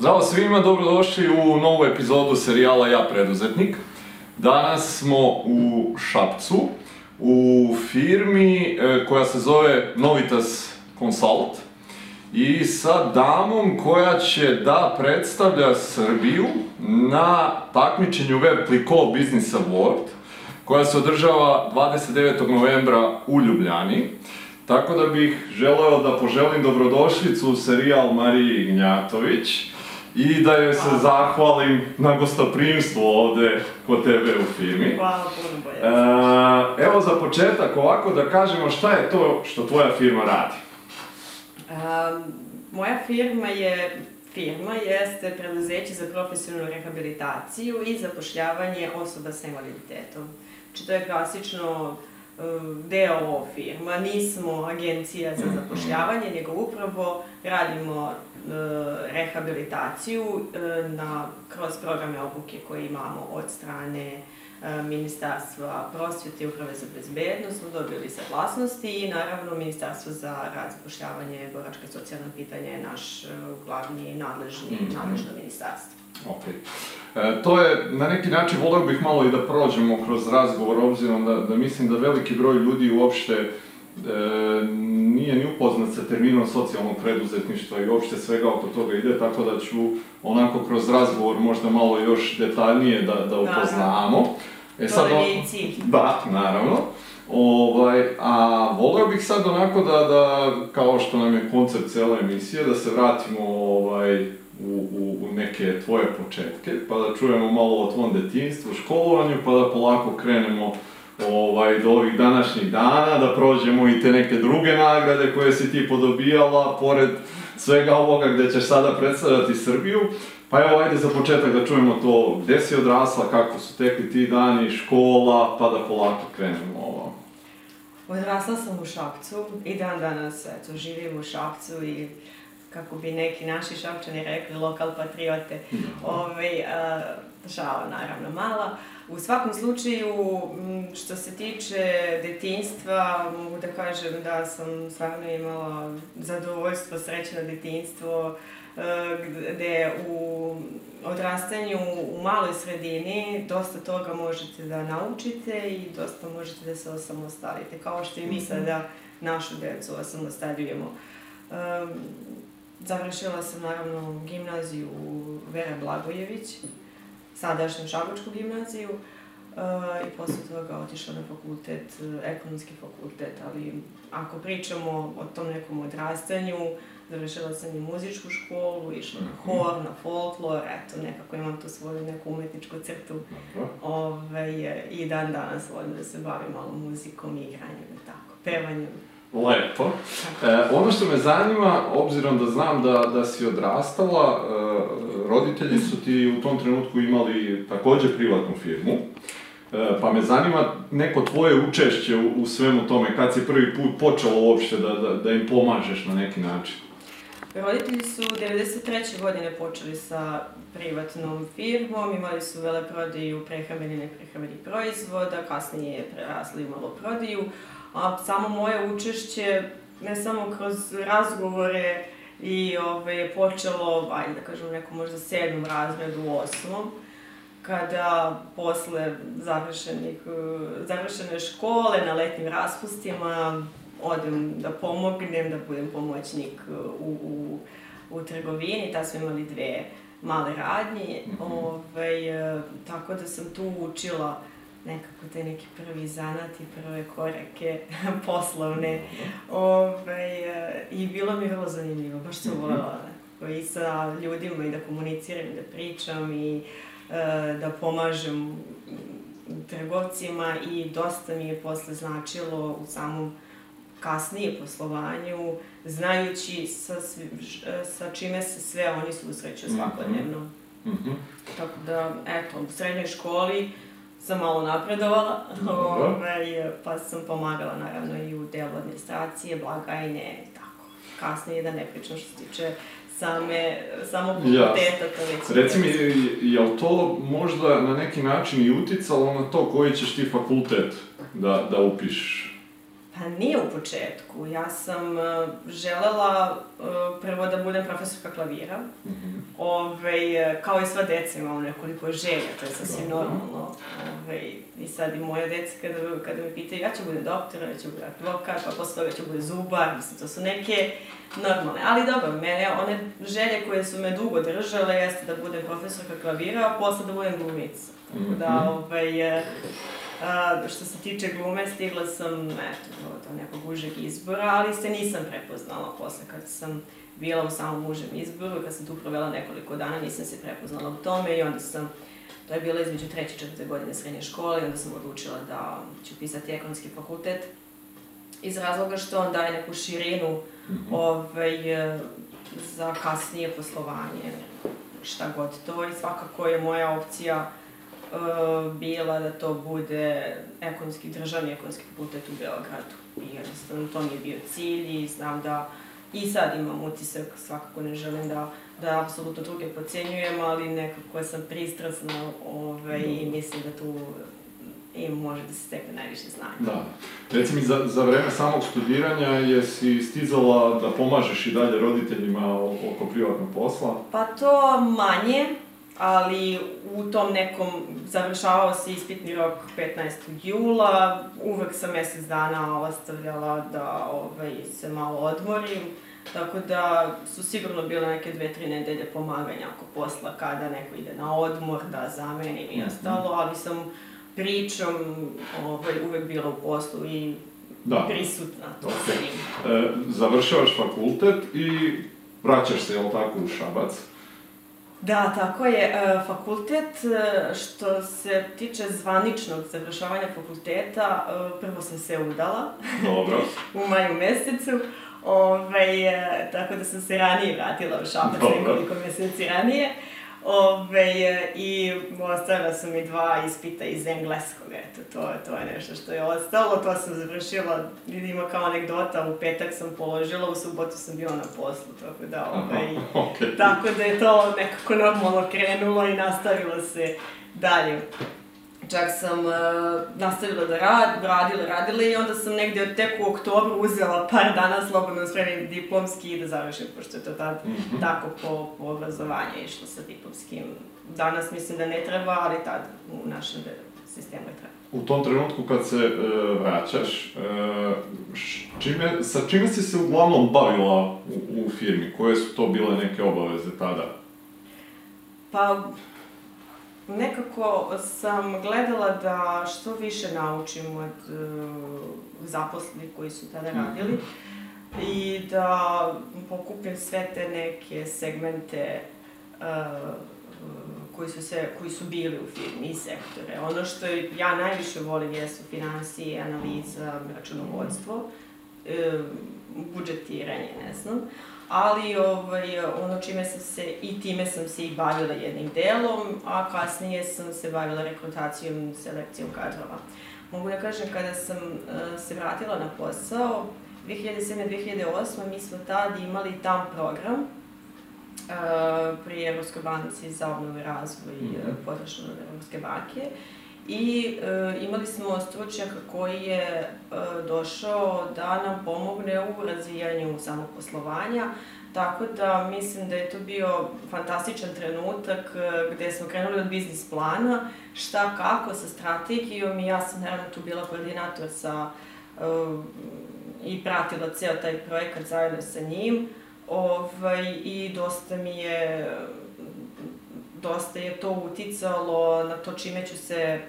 Zdravo svima, dobrodošli u novu epizodu serijala Ja preduzetnik. Danas smo u Šapcu, u firmi e, koja se zove Novitas Consult i sa damom koja će da predstavlja Srbiju na takmičenju Web Clicko Business Award koja se održava 29. novembra u Ljubljani. Tako da bih želeo da poželim dobrodošlicu u serijal Mariji Ignjatović i da joj se zahvalim na gostoprimstvu ovde kod tebe u firmi. Hvala puno bolje. E, evo za početak ovako da kažemo šta je to što tvoja firma radi. Um, moja firma je, firma jeste preduzeće za profesionalnu rehabilitaciju i zapošljavanje osoba sa invaliditetom. Znači to je klasično um, deo firma, nismo agencija za zapošljavanje, nego upravo radimo rehabilitaciju uh, na, kroz programe obuke koje imamo od strane uh, Ministarstva prosvjete i uprave za bezbednost, smo dobili saglasnosti i naravno Ministarstvo za rad, zapošljavanje, boračka socijalna pitanja je naš glavni nadležni, nadležno ministarstvo. Ok. E, to je, na neki način, voleo bih malo i da prođemo kroz razgovor, obzirom da, da mislim da veliki broj ljudi uopšte e, nije ni upoznat sa terminom socijalnog preduzetništva i uopšte svega oko toga ide, tako da ću onako kroz razgovor možda malo još detaljnije da, da upoznamo. E, to je i cilj. Da, naravno. Ovaj, a voleo bih sad onako da, da, kao što nam je koncept cele emisije, da se vratimo ovaj, u, u, u neke tvoje početke, pa da čujemo malo o tvom detinjstvu, školovanju, pa da polako krenemo ovaj, do ovih današnjih dana, da prođemo i te neke druge nagrade koje si ti podobijala, pored svega ovoga gde ćeš sada predstavljati Srbiju. Pa evo, ajde za početak da čujemo to, gde si odrasla, kako su tekli ti dani, škola, pa da polako krenemo ovo. Odrasla sam u Šapcu i dan danas eto, živim u Šapcu i kako bi neki naši šapčani rekli, lokal patriote, ovaj, a, šala naravno mala. U svakom slučaju, što se tiče detinjstva, mogu da kažem da sam stvarno imala zadovoljstvo, srećno detinjstvo, e, gde u odrastanju u maloj sredini dosta toga možete da naučite i dosta možete da se osamostalite, kao što i mi sada našu decu osamostaljujemo. Um, Završila sam naravno gimnaziju Vera Blagojević, sadašnju Šabačku gimnaziju uh, i posle toga otišla na fakultet, ekonomski fakultet, ali ako pričamo o tom nekom odrastanju, završila sam i muzičku školu, išla na hor, na folklor, eto, nekako imam tu svoju neku umetničku crtu. Ove, I dan danas volim da se bavim malo muzikom i igranjem i tako, pevanjem. Lepo. E, ono što me zanima, obzirom da znam da, da si odrastala, e, roditelji su ti u tom trenutku imali takođe privatnu firmu, e, pa me zanima neko tvoje učešće u, u svemu tome, kad si prvi put počela uopšte da, da, da im pomažeš na neki način. Roditelji su 93. godine počeli sa privatnom firmom, imali su veleprodaju prehrambenih i neprehrambenih proizvoda, kasnije je prerasli u maloprodaju, a samo moje učešće, ne samo kroz razgovore i ove, je počelo, ajde da kažem, nekom možda sedmom razredu, osmom, kada posle završenih, završene škole na letnim raspustima odem da pomognem, da budem pomoćnik u, u, u trgovini, tad smo imali dve male radnje, mm -hmm. ovaj, tako da sam tu učila nekako te neki prvi zanat i prve korake poslovne. Ove, I bilo mi vrlo zanimljivo, baš sam mhm. voljela i sa ljudima i da komuniciram, da pričam i e, da pomažem trgovcima i dosta mi je posle značilo u samom kasnije poslovanju, znajući sa, sa čime se sve oni susreću mhm. svakodnevno. Mm -hmm. Tako da, eto, u srednjoj školi sam malo napredovala, ovaj, pa sam pomagala naravno i u delu administracije, blagajne i tako. Kasnije da ne pričam što se tiče same, samo fakulteta, to već... Reci mi, je li to možda na neki način i uticalo na to koji ćeš ti fakultet da, da upišeš? Pa nije u početku. Ja sam uh, želela uh, prvo da budem profesorka klavira. Mm -hmm. Ove, kao i sva deca imamo nekoliko želja, to je sasvim normalno. Ove, I sad i moje dece kada, kada me pitaju ja ću budem doktor, ja ću budem advokat, pa posle toga ću budem zubar, mislim, to su neke normalne. Ali dobro, mene, one želje koje su me dugo držale jeste da budem profesorka klavira, a posle da budem glumica. Tako mm -hmm. da, ovaj, Što se tiče glume, stigla sam, eto, do nekog užeg izbora, ali se nisam prepoznala posle kad sam bila u samom užem izboru, kad sam tu provela nekoliko dana, nisam se prepoznala u tome i onda sam, to je bilo između treće i četvrte godine srednje škole i onda sam odlučila da ću pisati ekonomski fakultet iz razloga što on daje neku širinu mm -hmm. ovaj, za kasnije poslovanje, šta god to i svakako je moja opcija bila da to bude ekonomski, državni ekonomski fakultet u Beogradu. I jednostavno to mi je bio cilj i znam da i sad imam utisak, svakako ne želim da, da apsolutno druge pocenjujem, ali nekako sam pristrasna ovaj, i mislim da tu i može da se stekne najviše znanja. Da. Reci mi, za, za vreme samog studiranja jesi stizala da pomažeš i dalje roditeljima oko privatnog posla? Pa to manje, ali u tom nekom završavao se ispitni rok 15. jula, uvek sam mesec dana ostavljala da ovaj, se malo odmorim, tako da su sigurno bile neke dve, tri nedelje pomaganja oko posla kada neko ide na odmor, da zamenim i mhm. ostalo, ali sam pričom ovaj, uvek bila u poslu i da. prisutna to okay. sa njim. E, završavaš fakultet i vraćaš se, jel tako, u Šabac? Da, tako je. E, fakultet, e, što se tiče zvaničnog završavanja fakulteta, e, prvo sam se udala. Dobro. u maju mesecu. Ove, ovaj, tako da sam se ranije vratila u Šabac nekoliko meseci ranije. Ove, I ostavila sam i dva ispita iz engleskog, eto, to, to je nešto što je ostalo, to sam završila, ima kao anegdota, u petak sam položila, u subotu sam bila na poslu, tako da, ovaj, okay. tako da je to nekako normalno krenulo i nastavilo se dalje. Čak sam uh, nastavila da rad, radila, radila i onda sam negde od tek u oktobru uzela par dana slobodno spremim diplomski i da završim, pošto je to tad mm -hmm. tako po, po obrazovanju išlo sa diplomskim. Danas mislim da ne treba, ali tad u našem sistemu je treba. U tom trenutku kad se uh, vraćaš, uh, čime, sa čime si se uglavnom bavila u, u firmi? Koje su to bile neke obaveze tada? Pa, nekako sam gledala da što više naučim od uh, zaposlenih koji su tada mhm. radili i da pokupim sve te neke segmente uh, koji su, se, koji su bili u firmi i sektore. Ono što ja najviše volim jesu financije, analiza, računovodstvo, uh, budžetiranje, ne znam ali ovaj, ono čime sam se, i time sam se i bavila jednim delom, a kasnije sam se bavila rekrutacijom, selekcijom kadrova. Mogu da kažem, kada sam uh, se vratila na posao, 2007-2008 mi smo tad imali tam program uh, pri Evropskoj banci za obnovu i razvoj mm -hmm. podršeno od Evropske banke i e, imali smo stručnjaka koji je e, došao da nam pomogne u razvijanju samog poslovanja, tako da mislim da je to bio fantastičan trenutak e, gde smo krenuli od biznis plana, šta kako sa strategijom i ja sam naravno tu bila koordinator sa e, i pratila ceo taj projekat zajedno sa njim. Ovaj, i dosta mi je dosta je to uticalo na to čime ću se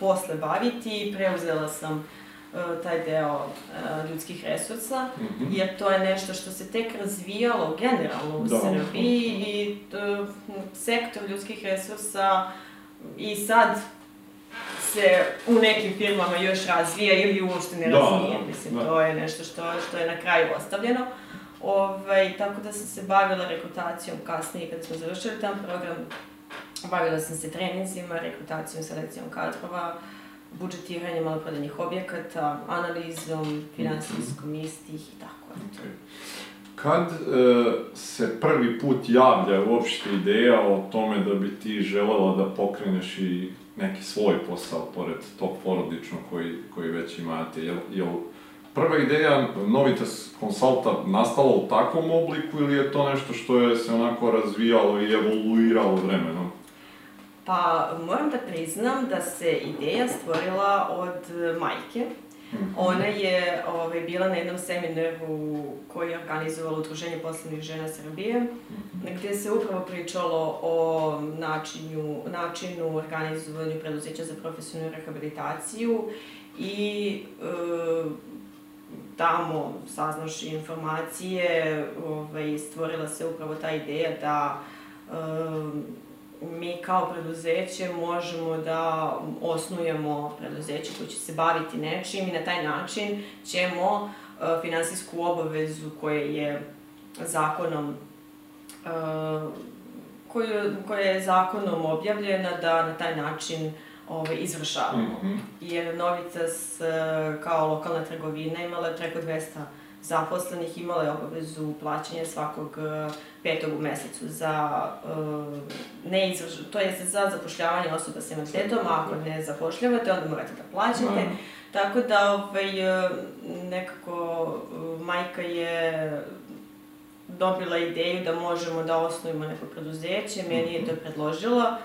posle baviti i preuzela sam e, taj deo e, ljudskih resursa, mm -hmm. jer to je nešto što se tek razvijalo generalno u da. Srbiji i to, sektor ljudskih resursa i sad se u nekim firmama još razvija ili uopšte ne da, razvija. Da, Mislim, da. to je nešto što, što je na kraju ostavljeno. Ovaj, tako da sam se bavila rekrutacijom kasnije kada smo završili tam program Bavila sam se treninzima, rekrutacijom, selekcijom kadrova, budžetiranjem maloprodajnih objekata, analizom, finansijskom istih i tako. Okay. Kad e, se prvi put javlja uopšte ideja o tome da bi ti želela da pokreneš i neki svoj posao, pored tog porodičnog koji, koji već imate, jel, jel prva ideja Novitas Consulta nastala u takvom obliku ili je to nešto što je se onako razvijalo i evoluiralo vremenom? Pa moram da priznam da se ideja stvorila od majke. Mhm. Ona je ovaj, bila na jednom seminaru koji je organizovalo Udruženje poslovnih žena Srbije, Mhm. gde se upravo pričalo o načinu, načinu organizovanju preduzeća za profesionalnu rehabilitaciju i e, tamo saznaš informacije, ovaj, stvorila se upravo ta ideja da e, mi kao preduzeće možemo da osnujemo preduzeće koje će se baviti nečim i na taj način ćemo e, finansijsku obavezu koja je zakonom e, koju, koja je zakonom objavljena da na taj način ovaj, izvršavamo. Mhm. Jer Novicas e, kao lokalna trgovina imala je preko 200 zaposlenih, imala je obavezu plaćanja svakog e, petog u mesecu za e, neizvrš... to je za zapošljavanje osoba sa invaliditetom, a ako ne zapošljavate, onda morate da plaćate. Da. Tako da, ovaj, e, nekako, majka je dobila ideju da možemo da osnovimo neko preduzeće, meni je to predložila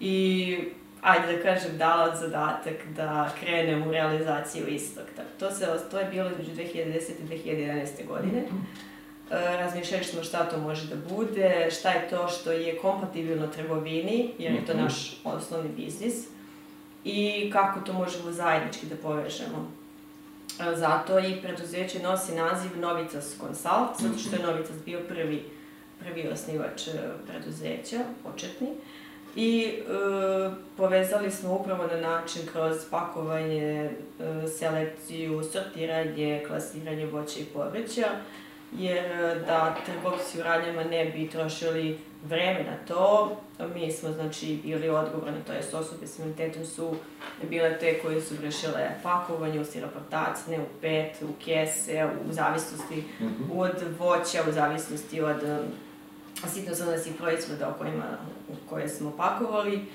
i ajde da kažem, dala zadatak da krenem u realizaciju istog. Tako, to, se, to je bilo između 2010. i 2011. godine. E, razmišljali smo šta to može da bude, šta je to što je kompatibilno trgovini, jer je to Mhm. naš osnovni biznis, i kako to možemo zajednički da povežemo. E, Zato i preduzeće nosi naziv Novicas Consult, zato što je Novicas bio prvi, prvi osnivač e, preduzeća, početni. I e, povezali smo upravo na način kroz pakovanje, e, selekciju, sortiranje, klasiranje voća i povrća, jer e, da trgovci u radnjama ne bi trošili vreme na to, mi smo znači bili odgovorni, to jest osobe s invaliditetom su bile te koje su vršile pakovanje u siroportacne, u pet, u kese, u zavisnosti Mhm. od voća, u zavisnosti od um, sitnozonasih proizvoda o kojima, koje smo pakovali,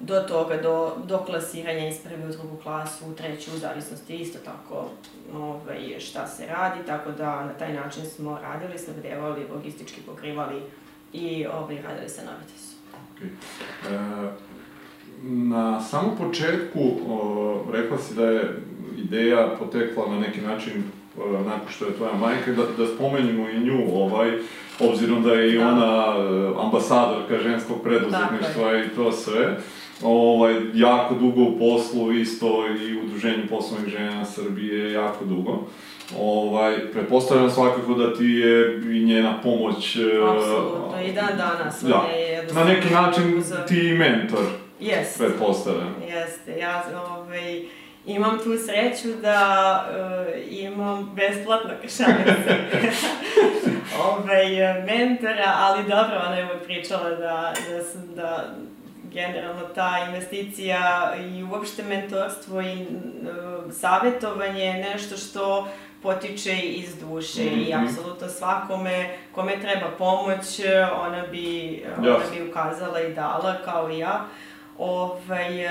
do toga, do, do klasiranja iz prve u drugu klasu, u treću, u zavisnosti isto tako ovaj, šta se radi, tako da na taj način smo radili, snabdevali, logistički pokrivali i ovaj, radili sa Novitesom. E, na samom početku o, rekla si da je ideja potekla na neki način nakon što je tvoja majka, da, da spomenimo i nju, ovaj, obzirom da je i Da. ona e, ambasadorka ženskog preduzetništva i to sve. Ovaj, jako dugo u poslu, isto i u Udruženju poslovnih žena Srbije, jako dugo. Ovaj, pretpostavljam svakako da ti je i njena pomoć... e, Apsolutno, i dan danas. da. je Na neki način uzor. ti i mentor, Jeste. pretpostavljam. Jeste, ja ovaj, imam tu sreću da uh, imam besplatno kašalice ovaj, mentora, ali dobro, ona je uvek pričala da, da, sam, da generalno ta investicija i uopšte mentorstvo i uh, savjetovanje je nešto što potiče iz duše i Mhm. apsolutno svakome kome treba pomoć, ona bi, ona Jasno. bi ukazala i dala kao i ja. Ovaj,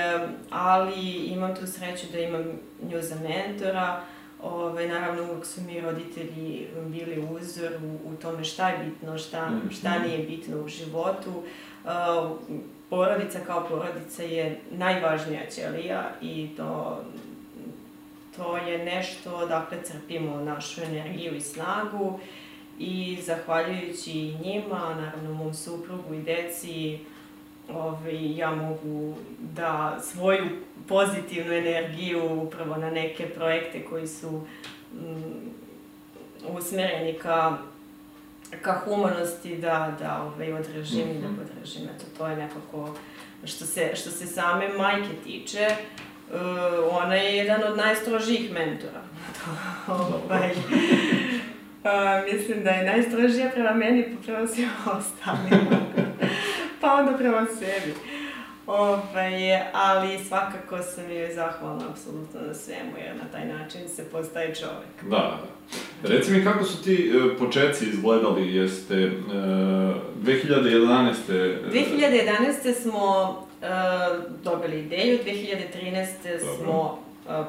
ali imam tu sreću da imam nju za mentora. Ovaj, naravno, uvek su mi roditelji bili uzor u, u tome šta je bitno, šta, Mhm. šta nije bitno u životu. Uh, porodica kao porodica je najvažnija ćelija i to, to je nešto dakle crpimo našu energiju i snagu i zahvaljujući njima, naravno mom suprugu i deci, ovaj, ja mogu da svoju pozitivnu energiju upravo na neke projekte koji su mm, usmereni ka, ka humanosti da, da ovaj, održim i da Mhm. podržim. Eto, to je nekako, što se, što se same majke tiče, uh, ona je jedan od najstrožijih mentora. ovaj, Uh, mislim da je najstrožija prema meni, prema svima ostalima. Pa onda prema sebi. Ovaj, ali svakako sam joj zahvalna apsolutno na svemu, jer na taj način se postaje čovek. Da, da. Reci mi kako su ti e, početci izgledali, jeste e, 2011. e, 2011. smo uh, dobili ideju, 2013. smo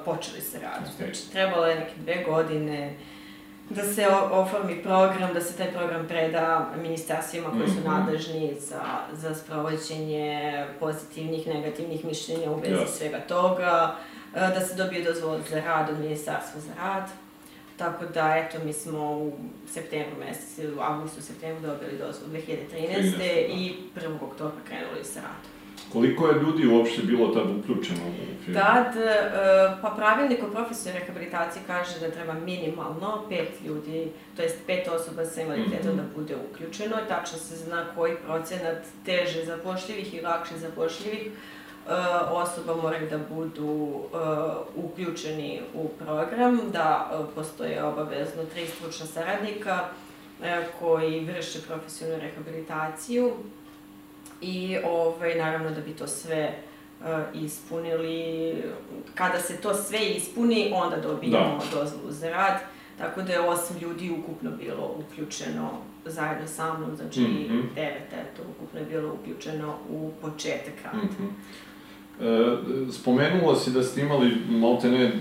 počeli se rad. Okay. Znači, trebalo je neke dve godine da se oformi program, da se taj program preda ministarstvima koji su -hmm. nadležni za, za sprovođenje pozitivnih, negativnih mišljenja u vezi yes. svega toga, da se dobije dozvol za rad od ministarstva za rad. Tako da, eto, mi smo u septembru mesecu, u avgustu, septembru dobili dozvol 2013. 13, da. i 1. oktobra krenuli sa radom. Koliko je ljudi uopšte bilo tad uključeno u firmu? Tad, e, pa pravilnik o profesionalnoj rehabilitaciji kaže da treba minimalno pet ljudi, to jest pet osoba sa invaliditetom mm -hmm. da bude uključeno. Tačno se zna koji procenat teže zapošljivih i lakše zapošljivih e, osoba moraju da budu uh, uključeni u program, da postoje obavezno tri stručna saradnika koji vrše profesionalnu rehabilitaciju i ovaj, naravno da bi to sve uh, ispunili, kada se to sve ispuni, onda dobijemo da. dozvolu za rad, tako da je osam ljudi ukupno bilo uključeno zajedno sa mnom, znači mm -hmm. devet, eto, ukupno je bilo uključeno u početak rada. Mm -hmm. E, spomenula si da ste imali maltene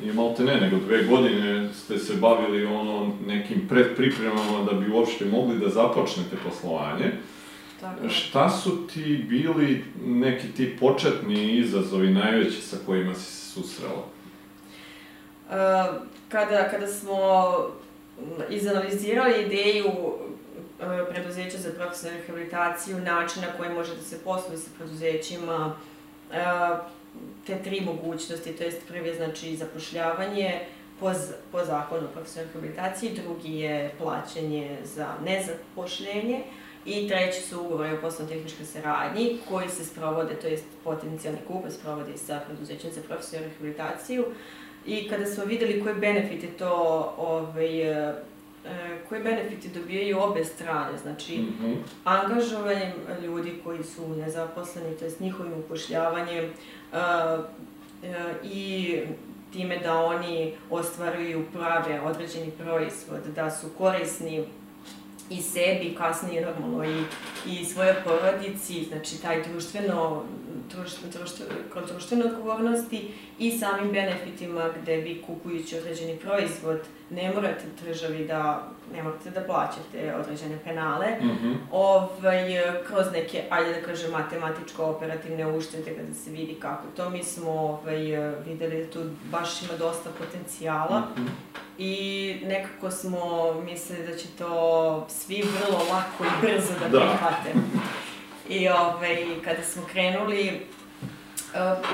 nije malte ne, nego dve godine ste se bavili ono nekim predpripremama da bi uopšte mogli da započnete poslovanje. Tako. Šta su ti bili neki ti početni izazovi najveći sa kojima si se susrela? Uh, kada, kada smo izanalizirali ideju uh, preduzeća za profesionalnu rehabilitaciju, način na koji može da se posluje sa preduzećima, uh, te tri mogućnosti, to jest prvi je znači zapošljavanje po, po zakonu o profesionalnoj rehabilitaciji, drugi je plaćanje za nezapošljenje, I treći su ugovori o poslovno-tehničkoj saradnji koji se sprovode, to jest potencijalni kupac sprovodi sa preduzećem za profesionalnu rehabilitaciju. I kada smo videli koje benefite to, ovaj, e, koje benefite dobijaju obe strane, znači mm -hmm. angažovanjem ljudi koji su nezaposleni, to jest njihovim upošljavanjem uh, uh, i time da oni ostvaruju prave određeni proizvod, da su korisni i sebi, kasnije normalno i, i svoje porodici, znači taj društveno, kod društvene odgovornosti i samim benefitima gde vi kupujući određeni proizvod ne morate državi da, ne morate da plaćate određene penale, mm -hmm. ovaj, kroz neke, ajde da kažem, matematičko-operativne uštede kada se vidi kako to, mi smo ovaj, videli da tu baš ima dosta potencijala mm -hmm. i nekako smo mislili da će to svi vrlo lako i brzo da, da. prihvate. I ovaj, kada smo krenuli,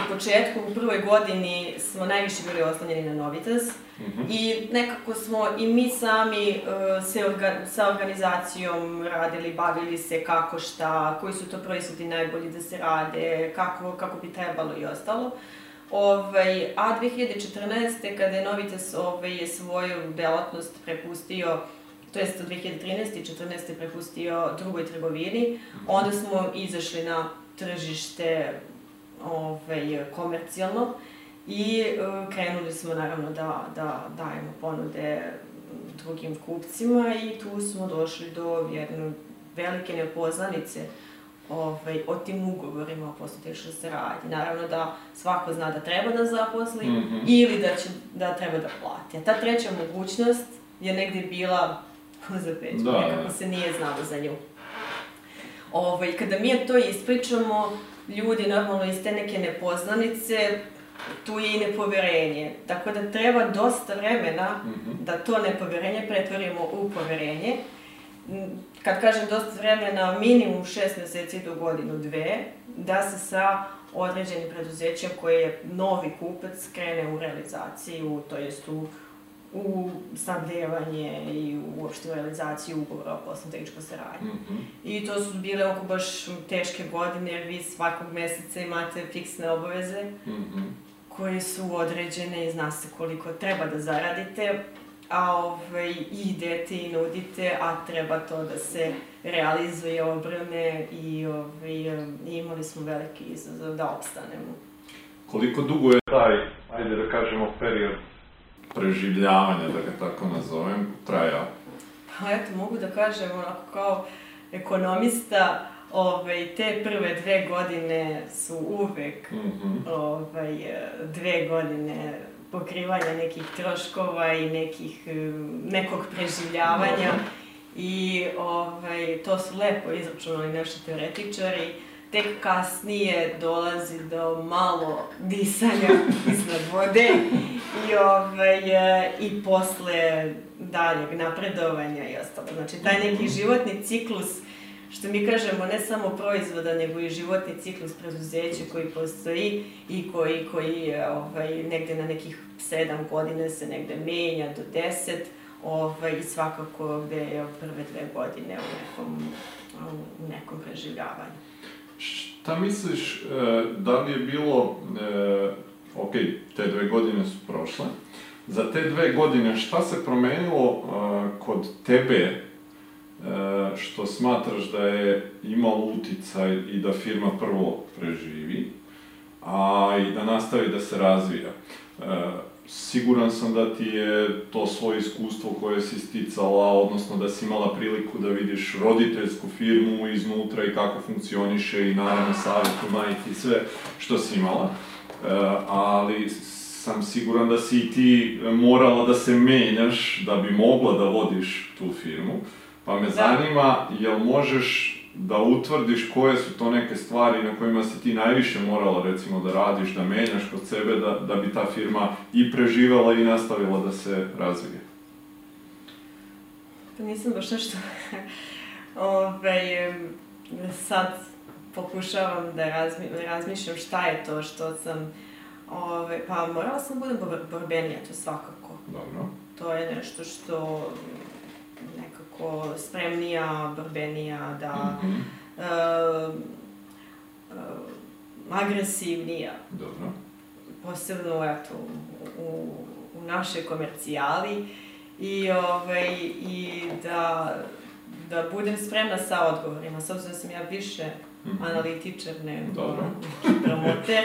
u početku, u prvoj godini smo najviše bili oslanjeni na Novitas mm -hmm. i nekako smo i mi sami uh, se orga, sa organizacijom radili, bavili se kako šta, koji su to proizvodi najbolji da se rade, kako, kako bi trebalo i ostalo. Ovaj, a 2014. kada je Novitas ovaj, svoju delatnost prepustio to jest 2013. i 2014. prepustio drugoj trgovini, mhm. onda smo izašli na tržište ovaj, komercijalno i uh, krenuli smo naravno da, da dajemo ponude drugim kupcima i tu smo došli do jedne velike nepoznanice ovaj, o tim ugovorima o poslu se radi. Naravno da svako zna da treba da zaposli mm -hmm. ili da, će, da treba da plati. A ta treća mogućnost je negde bila za peć, da, nekako da. se nije znalo za nju. Ovaj, kada mi to ispričamo, ljudi normalno iz te neke nepoznanice, tu je i nepoverenje. Tako da treba dosta vremena mm -hmm. da to nepoverenje pretvorimo u poverenje. Kad kažem dosta vremena, minimum šest meseci do godinu dve, da se sa određenim preduzećem koji je novi kupac krene u realizaciju, to jest u u snabdevanje i uopšte u realizaciju ugovora o poslovno tehničkoj saradnji. Mm -hmm. I to su bile oko baš teške godine, jer vi svakog meseca imate fiksne obaveze mm -hmm. koje su određene i zna se koliko treba da zaradite, a ovaj, idete i nudite, a treba to da se realizuje obrame i ovaj, imali smo veliki izazov da opstanemo. Koliko dugo je taj, ajde da kažemo, period preživljavanja, da ga tako nazovem, trajao? Pa eto, mogu da kažem, onako kao ekonomista, Ovaj, te prve dve godine su uvek Mhm. ovaj, dve godine pokrivanja nekih troškova i nekih, nekog preživljavanja. Dobro. I ovaj, to su lepo izračunali naši teoretičari. Tek kasnije dolazi do malo disanja iznad vode i, ovaj, i posle daljeg napredovanja i ostalo. Znači, taj neki životni ciklus što mi kažemo, ne samo proizvoda, nego i životni ciklus preduzeća koji postoji i koji, koji ovaj, negde na nekih sedam godina se negde menja do deset, ovaj, i svakako gde je prve dve godine u nekom, u nekom preživljavanju. Šta misliš, e, da li je bilo, e, ok, te dve godine su prošle, za te dve godine šta se promenilo e, kod tebe što smatraš da je imalo uticaj i da firma prvo preživi, a i da nastavi da se razvija? Siguran sam da ti je to svoje iskustvo koje si sticala, odnosno da si imala priliku da vidiš roditeljsku firmu iznutra i kako funkcioniše i naravno savjet u majke i sve što si imala. E, ali sam siguran da si i ti morala da se menjaš da bi mogla da vodiš tu firmu. Pa me Da. zanima, jel možeš da utvrdiš koje su to neke stvari na kojima si ti najviše morala recimo da radiš, da menjaš kod sebe, da, da bi ta firma i preživela i nastavila da se razvije. Pa nisam baš nešto... Ove, sad pokušavam da razmi, razmišljam šta je to što sam... Ove, pa morala sam da budem bor- borbenija, to svakako. Dobro. To je nešto što nekako spremnija, borbenija, da... E, e, agresivnija, Dobro. posebno eto, u, u, našoj komercijali i, ovaj, i da, da budem spremna sa odgovorima, s obzirom da sam ja više Mhm. analitičar nego Dobro. promoter,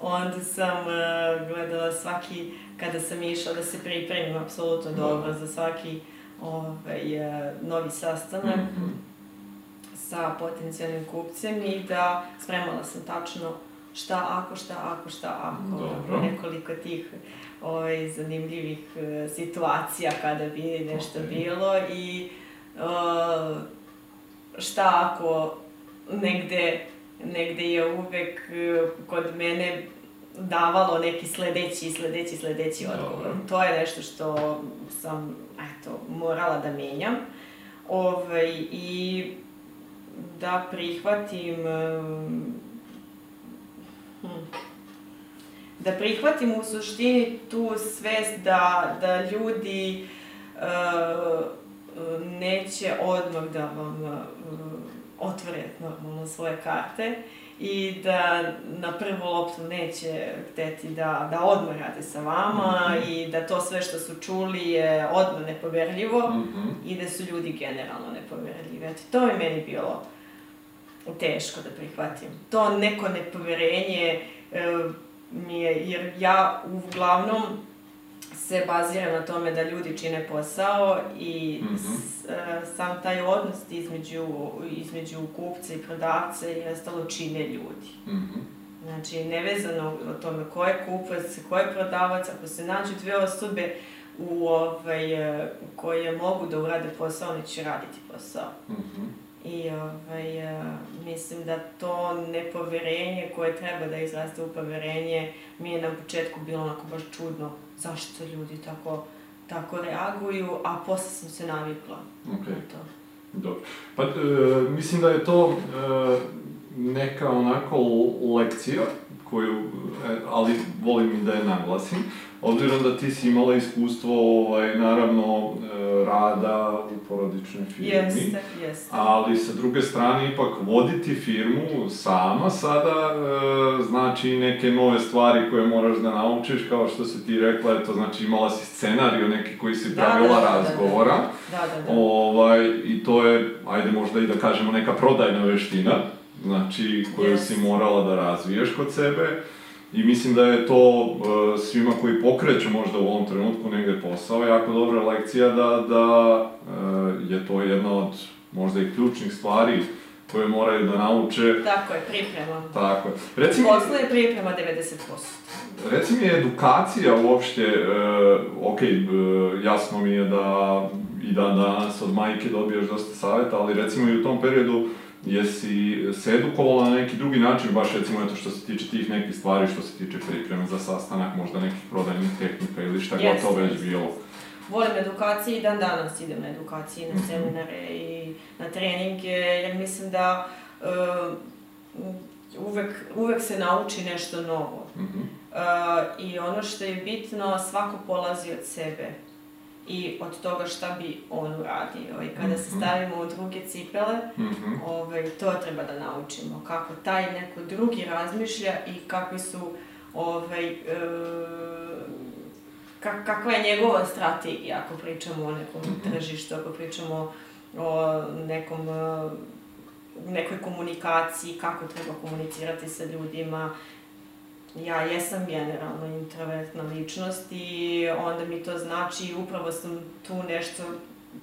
onda sam e, gledala svaki, kada sam išla da se pripremim apsolutno Dobro. dobro za svaki ovaj, e, novi sastanak, Mhm. sa potencijalnim kupcem i da spremala sam tačno šta ako, šta ako, šta ako. Dobro. Nekoliko tih ovaj, zanimljivih e, situacija kada bi nešto Ok. bilo i e, šta ako negde, negde je uvek e, kod mene davalo neki sledeći, sledeći, sledeći odgovor. Dobro. To je nešto što sam, eto, morala da menjam. Ovaj, I da prihvatim hm, da prihvatim u suštini tu svest da, da ljudi e, neće odmah da vam e, otvore normalno svoje karte i da na prvu loptu neće hteti da, da odmah rade sa vama Mhm. i da to sve što su čuli je odmah nepoverljivo Mhm. i da su ljudi generalno nepoverljivi. Eto, to je meni bilo teško da prihvatim. To neko nepoverenje e, mi je, jer ja uglavnom se baziram na tome da ljudi čine posao i s- e, sam taj odnos između, između kupca i prodavca i ostalo čine ljudi. Mhm. Znači, nevezano o tome ko je kupac, ko je prodavac, ako se nađu dve osobe u, ovaj, koje mogu da urade posao, oni će raditi posao. Mhm. I ovaj, mislim da to nepoverenje koje treba da izraste u poverenje mi je na početku bilo onako baš čudno zašto ljudi tako, tako reaguju, a posle sam se navikla Ok. na to. Dobro. Pa, e, mislim da je to e, neka onako lekcija koju, e, ali volim i da je naglasim. Obzirom da ti si imala iskustvo, ovaj, naravno, e, rada u porodičnoj firmi. Jeste, jeste. Ali sa druge strane, ipak voditi firmu sama sada e, znači neke nove stvari koje moraš da naučiš, kao što si ti rekla, eto, znači imala si scenariju neki koji si Da, pravila da, da, da, da. razgovora. Da, da, da. Ovaj, I to je, ajde možda i da kažemo, neka prodajna veština, znači koju Jest. si morala da razviješ kod sebe. I mislim da je to e, svima koji pokreću možda u ovom trenutku negde posao jako dobra lekcija da, da e, je to jedna od možda i ključnih stvari koje moraju da nauče. Tako je, priprema. Tako je. Reci mi, Posle je priprema 90%. reci mi edukacija uopšte, e, ok, e, jasno mi je da i dan danas od majke dobiješ dosta savjeta, ali recimo i u tom periodu jesi se edukovala na neki drugi način, baš recimo eto što se tiče tih nekih stvari, što se tiče pripreme za sastanak, možda nekih prodajnih tehnika ili šta god Jeste, to već bilo. Volim edukacije i dan danas idem na edukacije, Mhm. na seminare i na treninge, jer mislim da uh, uvek, uvek se nauči nešto novo. Mhm. Uh, I ono što je bitno, svako polazi od sebe i od toga šta bi on uradio. I kada se Mhm. stavimo u druge cipele, Mhm. ovaj, to treba da naučimo. Kako taj neko drugi razmišlja i kakvi su ovaj, e, ka- kakva je njegova strategija ako pričamo o nekom Mhm. tržištu, ako pričamo o nekom e, nekoj komunikaciji, kako treba komunicirati sa ljudima. Ja jesam generalno introvertna ličnost i onda mi to znači upravo sam tu nešto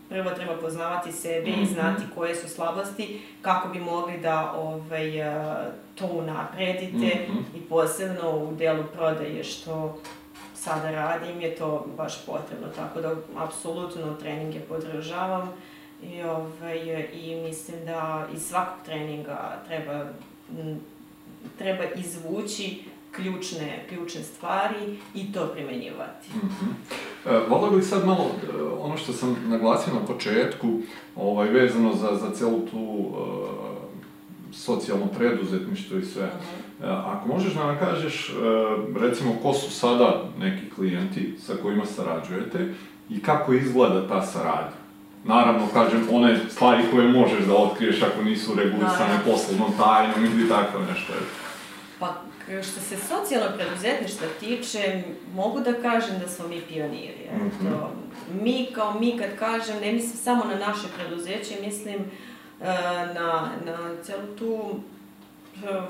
prvo treba poznavati sebe i Mhm. znati koje su slabosti kako bi mogli da ovaj, e, to unapredite Mhm. i posebno u delu prodaje što sada radim je to baš potrebno, tako da apsolutno treninge podržavam i, ovaj, i mislim da iz svakog treninga treba, treba izvući ključne, ključne stvari i to primenjivati. Mhm. E, Volio bih sad malo, e, ono što sam naglasio na početku, ovaj, vezano za, za celu tu e, socijalno preduzetništvo i sve. Mhm. E, Ako možeš da nam kažeš, e, recimo, ko su sada neki klijenti sa kojima sarađujete i kako izgleda ta saradnja? Naravno, kažem, one stvari koje možeš da otkriješ ako nisu regulisane poslovnom tajnom ili tako nešto. K- što se socijalnog preduzetništva tiče, mogu da kažem da smo mi pioniri. Eto, mi kao mi kad kažem, ne mislim samo na naše preduzeće, mislim e, na, na celu tu, e,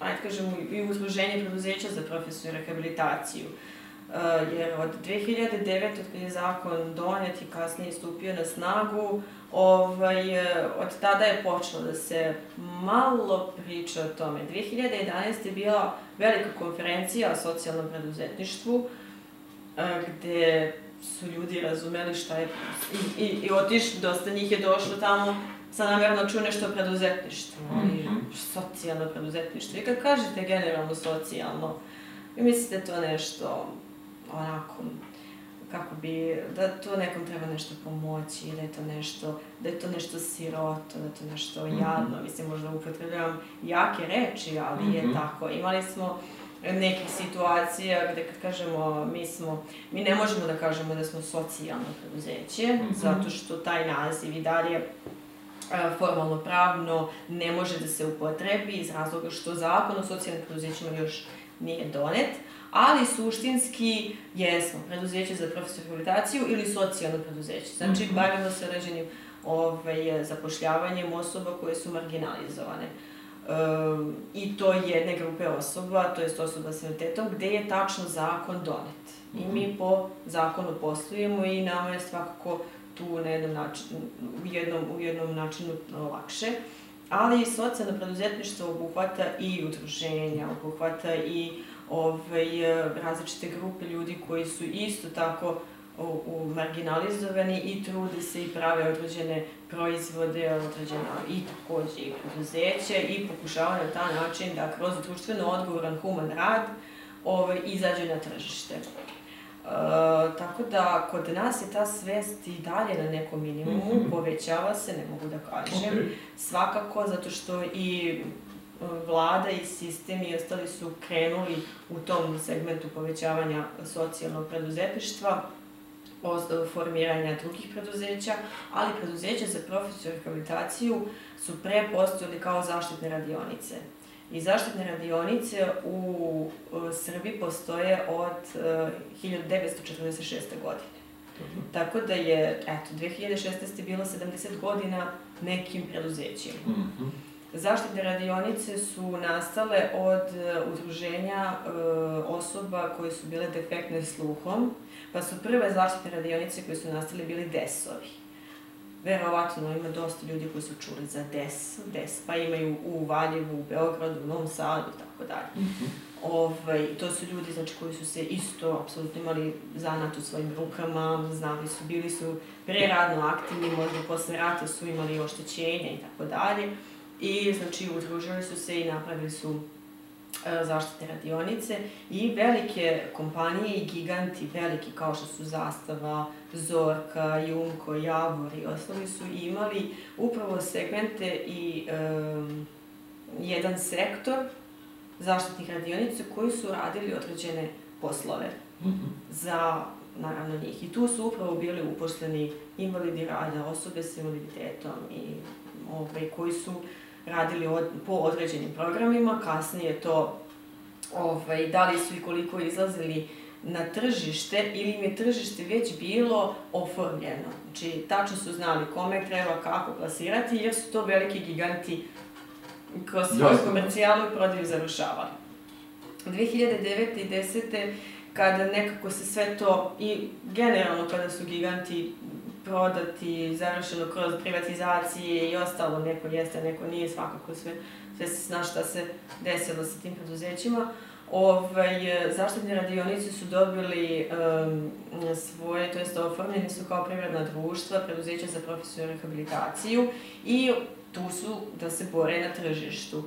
ajde kažem, i uzruženje preduzeća za profesionalnu rehabilitaciju. E, jer od 2009. od kad je zakon donet i kasnije stupio na snagu, ovaj, e, od tada je počelo da se malo priča o tome. 2011. je bila velika konferencija o socijalnom preduzetništvu, e, gde su ljudi razumeli šta je i, i, i otiš, dosta njih je došlo tamo sa namjerom da čuju nešto o preduzetništvu, ali Mhm. socijalno preduzetništvo. I kad kažete generalno socijalno, vi mislite to nešto onako, kako bi, da to nekom treba nešto pomoći, da je to nešto, da je to nešto siroto, da je to nešto Mhm. jadno, mislim možda upotrebljavam jake reči, ali je Mhm. tako. Imali smo nekih situacija gde kad kažemo mi smo, mi ne možemo da kažemo da smo socijalno preduzeće, Mhm. zato što taj naziv i dalje e, formalno pravno ne može da se upotrebi iz razloga što zakon o socijalnim preduzećima još nije donet, ali suštinski jesmo preduzeće za profesionalnu rehabilitaciju ili socijalno preduzeće. Znači, Mhm. bavimo se određenim ovaj, zapošljavanjem osoba koje su marginalizovane. Um, I to jedne grupe osoba, to jest osoba s invaliditetom, gde je tačno zakon donet. I mi po zakonu poslujemo i nama je svakako tu na jednom načinu, u jednom, u jednom načinu lakše. Ali socijalno preduzetništvo obuhvata i udruženja, obuhvata i ovaj, različite grupe ljudi koji su isto tako u, u marginalizovani i trude se i prave određene proizvode, određena i takođe i preduzeće i pokušavaju na taj način da kroz društveno odgovoran human rad ovaj, izađe na tržište. E, tako da kod nas je ta svest i dalje na nekom minimumu, Mhm. povećava se, ne mogu da kažem. Ok. Svakako, zato što i vlada i sistem i ostali su krenuli u tom segmentu povećavanja socijalnog preduzetništva, osnovu formiranja drugih preduzeća, ali preduzeća za profesionalnu rehabilitaciju su pre postojali kao zaštitne radionice. I zaštitne radionice u e, Srbiji postoje od e, 1946. godine. Tako da je, eto, 2016. bilo 70 godina nekim preduzećima. Mhm. Zaštitne radionice su nastale od e, udruženja e, osoba koje su bile defektne sluhom, pa su prve zaštitne radionice koje su nastale bili desovi. verovatno ima dosta ljudi koji su čuli za DES, DES, pa imaju u Valjevu, u Beogradu, u Novom Sadu i tako dalje. Mhm. Ovaj, to su ljudi znači, koji su se isto apsolutno imali zanat u svojim rukama, znali su, bili su preradno aktivni, možda posle rata su imali oštećenja i tako dalje. I znači udružili su se i napravili su e, zaštite radionice i velike kompanije i giganti, veliki kao što su Zastava, Zorka, Jumko, Javor i ostali su imali upravo segmente i um, jedan sektor zaštitnih radionica koji su radili određene poslove Mhm. za naravno njih. I tu su upravo bili uposleni invalidi rada, osobe s invaliditetom i ovaj, koji su radili od, po određenim programima, kasnije to ovaj, da li su i koliko izlazili na tržište ili im je tržište već bilo oformljeno. Znači, tačno su znali kome treba, kako plasirati, jer su to veliki giganti kroz svoju Jasno. komercijalu i prodaju završavali. 2009. i 10 kada nekako se sve to i generalno kada su giganti prodati, završeno kroz privatizacije i ostalo, neko jeste, neko nije, svakako sve, sve se zna šta se desilo sa tim preduzećima. Ovaj, zaštitne radionice su dobili um, svoje, to jest oformljeni su kao privredna društva, preduzeća za profesionalnu rehabilitaciju i tu su da se bore na tržištu.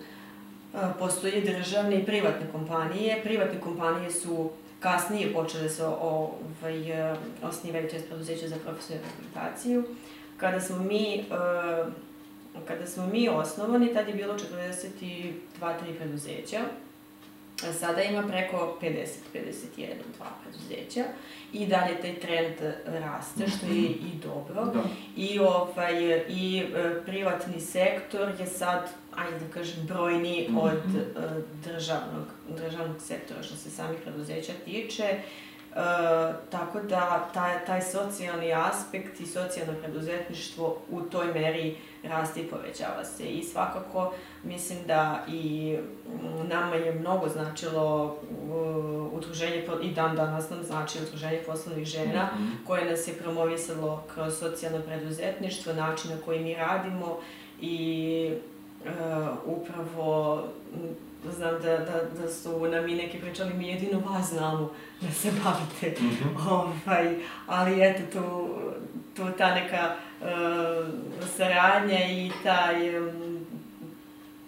Postoje državne i privatne kompanije. Privatne kompanije su kasnije počele se ovaj, osnivaju, to je preduzeće za profesionalnu rehabilitaciju. Kada smo mi e, kada smo mi osnovani, tad je bilo 42-3 preduzeća. Sada ima preko 50, 51, dva preduzeća i dalje taj trend raste, što je i dobro. Da. I, ovaj, i e, privatni sektor je sad, ajde da kažem, brojni Mhm. od e, državnog, državnog sektora što se samih preduzeća tiče. E, tako da taj, taj socijalni aspekt i socijalno preduzetništvo u toj meri raste i povećava se. I svakako mislim da i mm, nama je mnogo značilo udruženje, i dan danas nam znači udruženje poslovnih žena, Mhm. koje nas je promovisalo kroz socijalno preduzetništvo, način na koji mi radimo i e, upravo znam da, da, da su nam i neki pričali, mi jedino vas znamo da se bavite. Mhm. Ovaj, ali eto, tu, tu ta neka e, saradnja i taj em,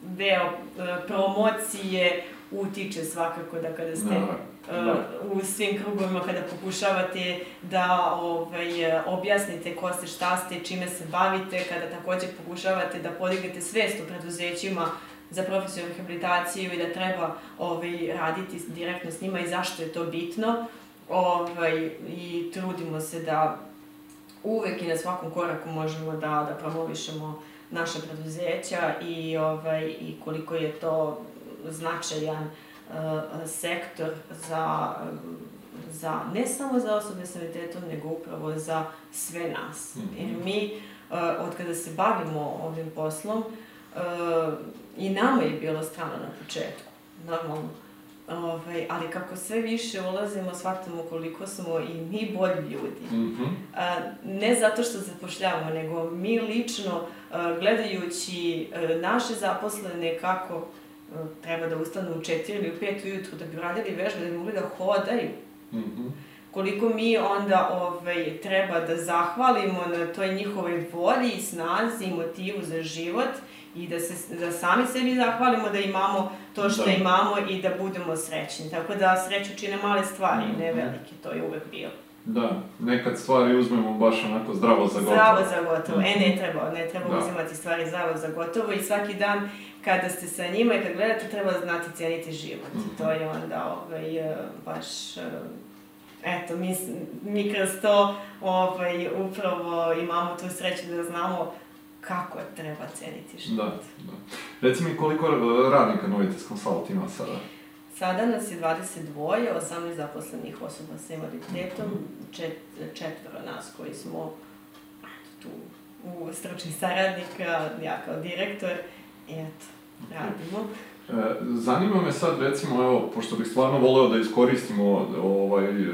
deo e, promocije utiče svakako da kada ste Da, e, da. u svim krugovima kada pokušavate da ovaj, objasnite ko ste, šta ste, čime se bavite, kada takođe pokušavate da podignete svest u preduzećima za profesionalnu rehabilitaciju i da treba ovaj, raditi direktno s njima i zašto je to bitno. Ovaj, I trudimo se da uvek i na svakom koraku možemo da, da promovišemo naša preduzeća i, ovaj, i koliko je to značajan uh, sektor za, za, ne samo za osobe s invaliditetom, nego upravo za sve nas. Mhm. Jer mi, uh, od kada se bavimo ovim poslom, uh, i nama je bilo strano na početku, normalno. Ovaj, ali kako sve više ulazimo, shvatamo koliko smo i mi bolji ljudi. Mhm. A, ne zato što zapošljavamo, nego mi lično, a, gledajući a, naše zaposlene kako a, treba da ustanu u 4 ili u 5 ujutru da bi radili vežbe, da bi mogli da hodaju, Mhm. koliko mi onda ovaj, treba da zahvalimo na toj njihovoj volji snazi i motivu za život i da, se, da sami sebi zahvalimo da imamo to što Da. imamo i da budemo srećni. Tako da sreću čine male stvari, ne Mhm. velike, to je uvek bilo. Da, nekad stvari uzmemo baš onako zdravo za gotovo. Zdravo za gotovo. E, ne treba, ne treba Da. uzimati stvari zdravo za gotovo i svaki dan kada ste sa njima i kad gledate treba znati cijeniti život. Mhm. To je onda ovaj, e, baš, e, eto, mi, mi kroz to ovaj, upravo imamo tu sreću da znamo kako treba cijeniti Da, život. da. Reci mi koliko radnika Novitas Consult ima sada? Sada nas je 22, 18 zaposlenih osoba sa invaliditetom, čet, četvoro nas koji smo tu u stručni saradnik, a ja kao direktor, i eto, radimo. E, Zanima me sad recimo, evo, pošto bih stvarno voleo da iskoristimo ovaj, e,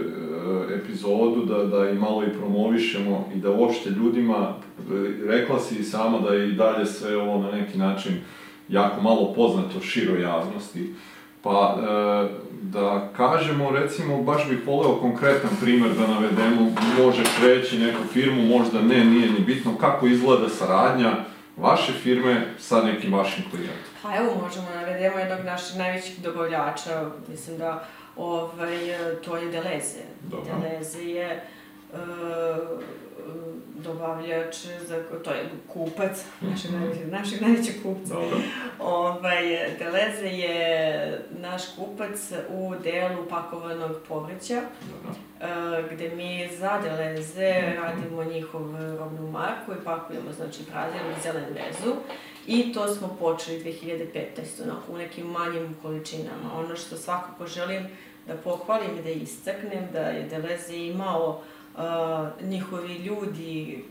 epizodu, da, da i malo i promovišemo i da uopšte ljudima, e, rekla si i sama da je i dalje sve ovo na neki način jako malo poznato široj javnosti. Pa e, da kažemo, recimo, baš bih voleo konkretan primjer da navedemo, možeš reći neku firmu, možda ne, nije ni bitno, kako izgleda saradnja vaše firme sa nekim vašim klijentom. Pa evo, možemo navedemo jednog naših najvećih dobavljača, mislim da ovaj, to je Deleze. Dobro. Deleze je e, dobavljač, za, to je kupac, našeg, najvećeg, našeg najvećeg kupca. Dobro. Ovaj, Deleze je naš kupac u delu pakovanog povrća, Dobro. e, gde mi za Deleze radimo njihov robnu marku i pakujemo, znači, prazirnu i zelenu vezu. I to smo počeli 2015. onako u nekim manjim količinama. Ono što svakako želim da pohvalim i da istaknem da je Deleze imao uh, njihovi ljudi,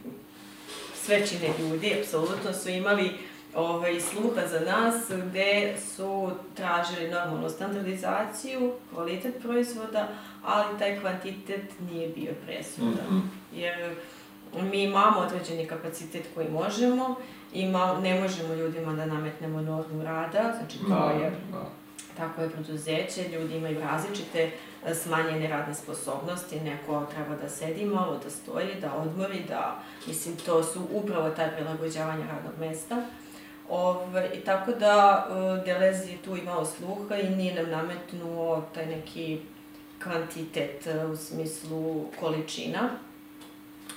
svećine ljudi, apsolutno su imali ovaj, sluha za nas, gde su tražili normalnu standardizaciju, kvalitet proizvoda, ali taj kvantitet nije bio presudan. Mhm. Jer mi imamo određeni kapacitet koji možemo, ima, ne možemo ljudima da nametnemo normu rada, znači to Da, je da. Tako je preduzeće, ljudi imaju različite e, smanjene radne sposobnosti, neko treba da sedi malo, da stoji, da odmori, da, mislim, to su upravo taj prilagođavanja radnog mesta. Ove, I tako da e, Delezi je tu imao sluha i nije nam nametnuo taj neki kvantitet e, u smislu količina.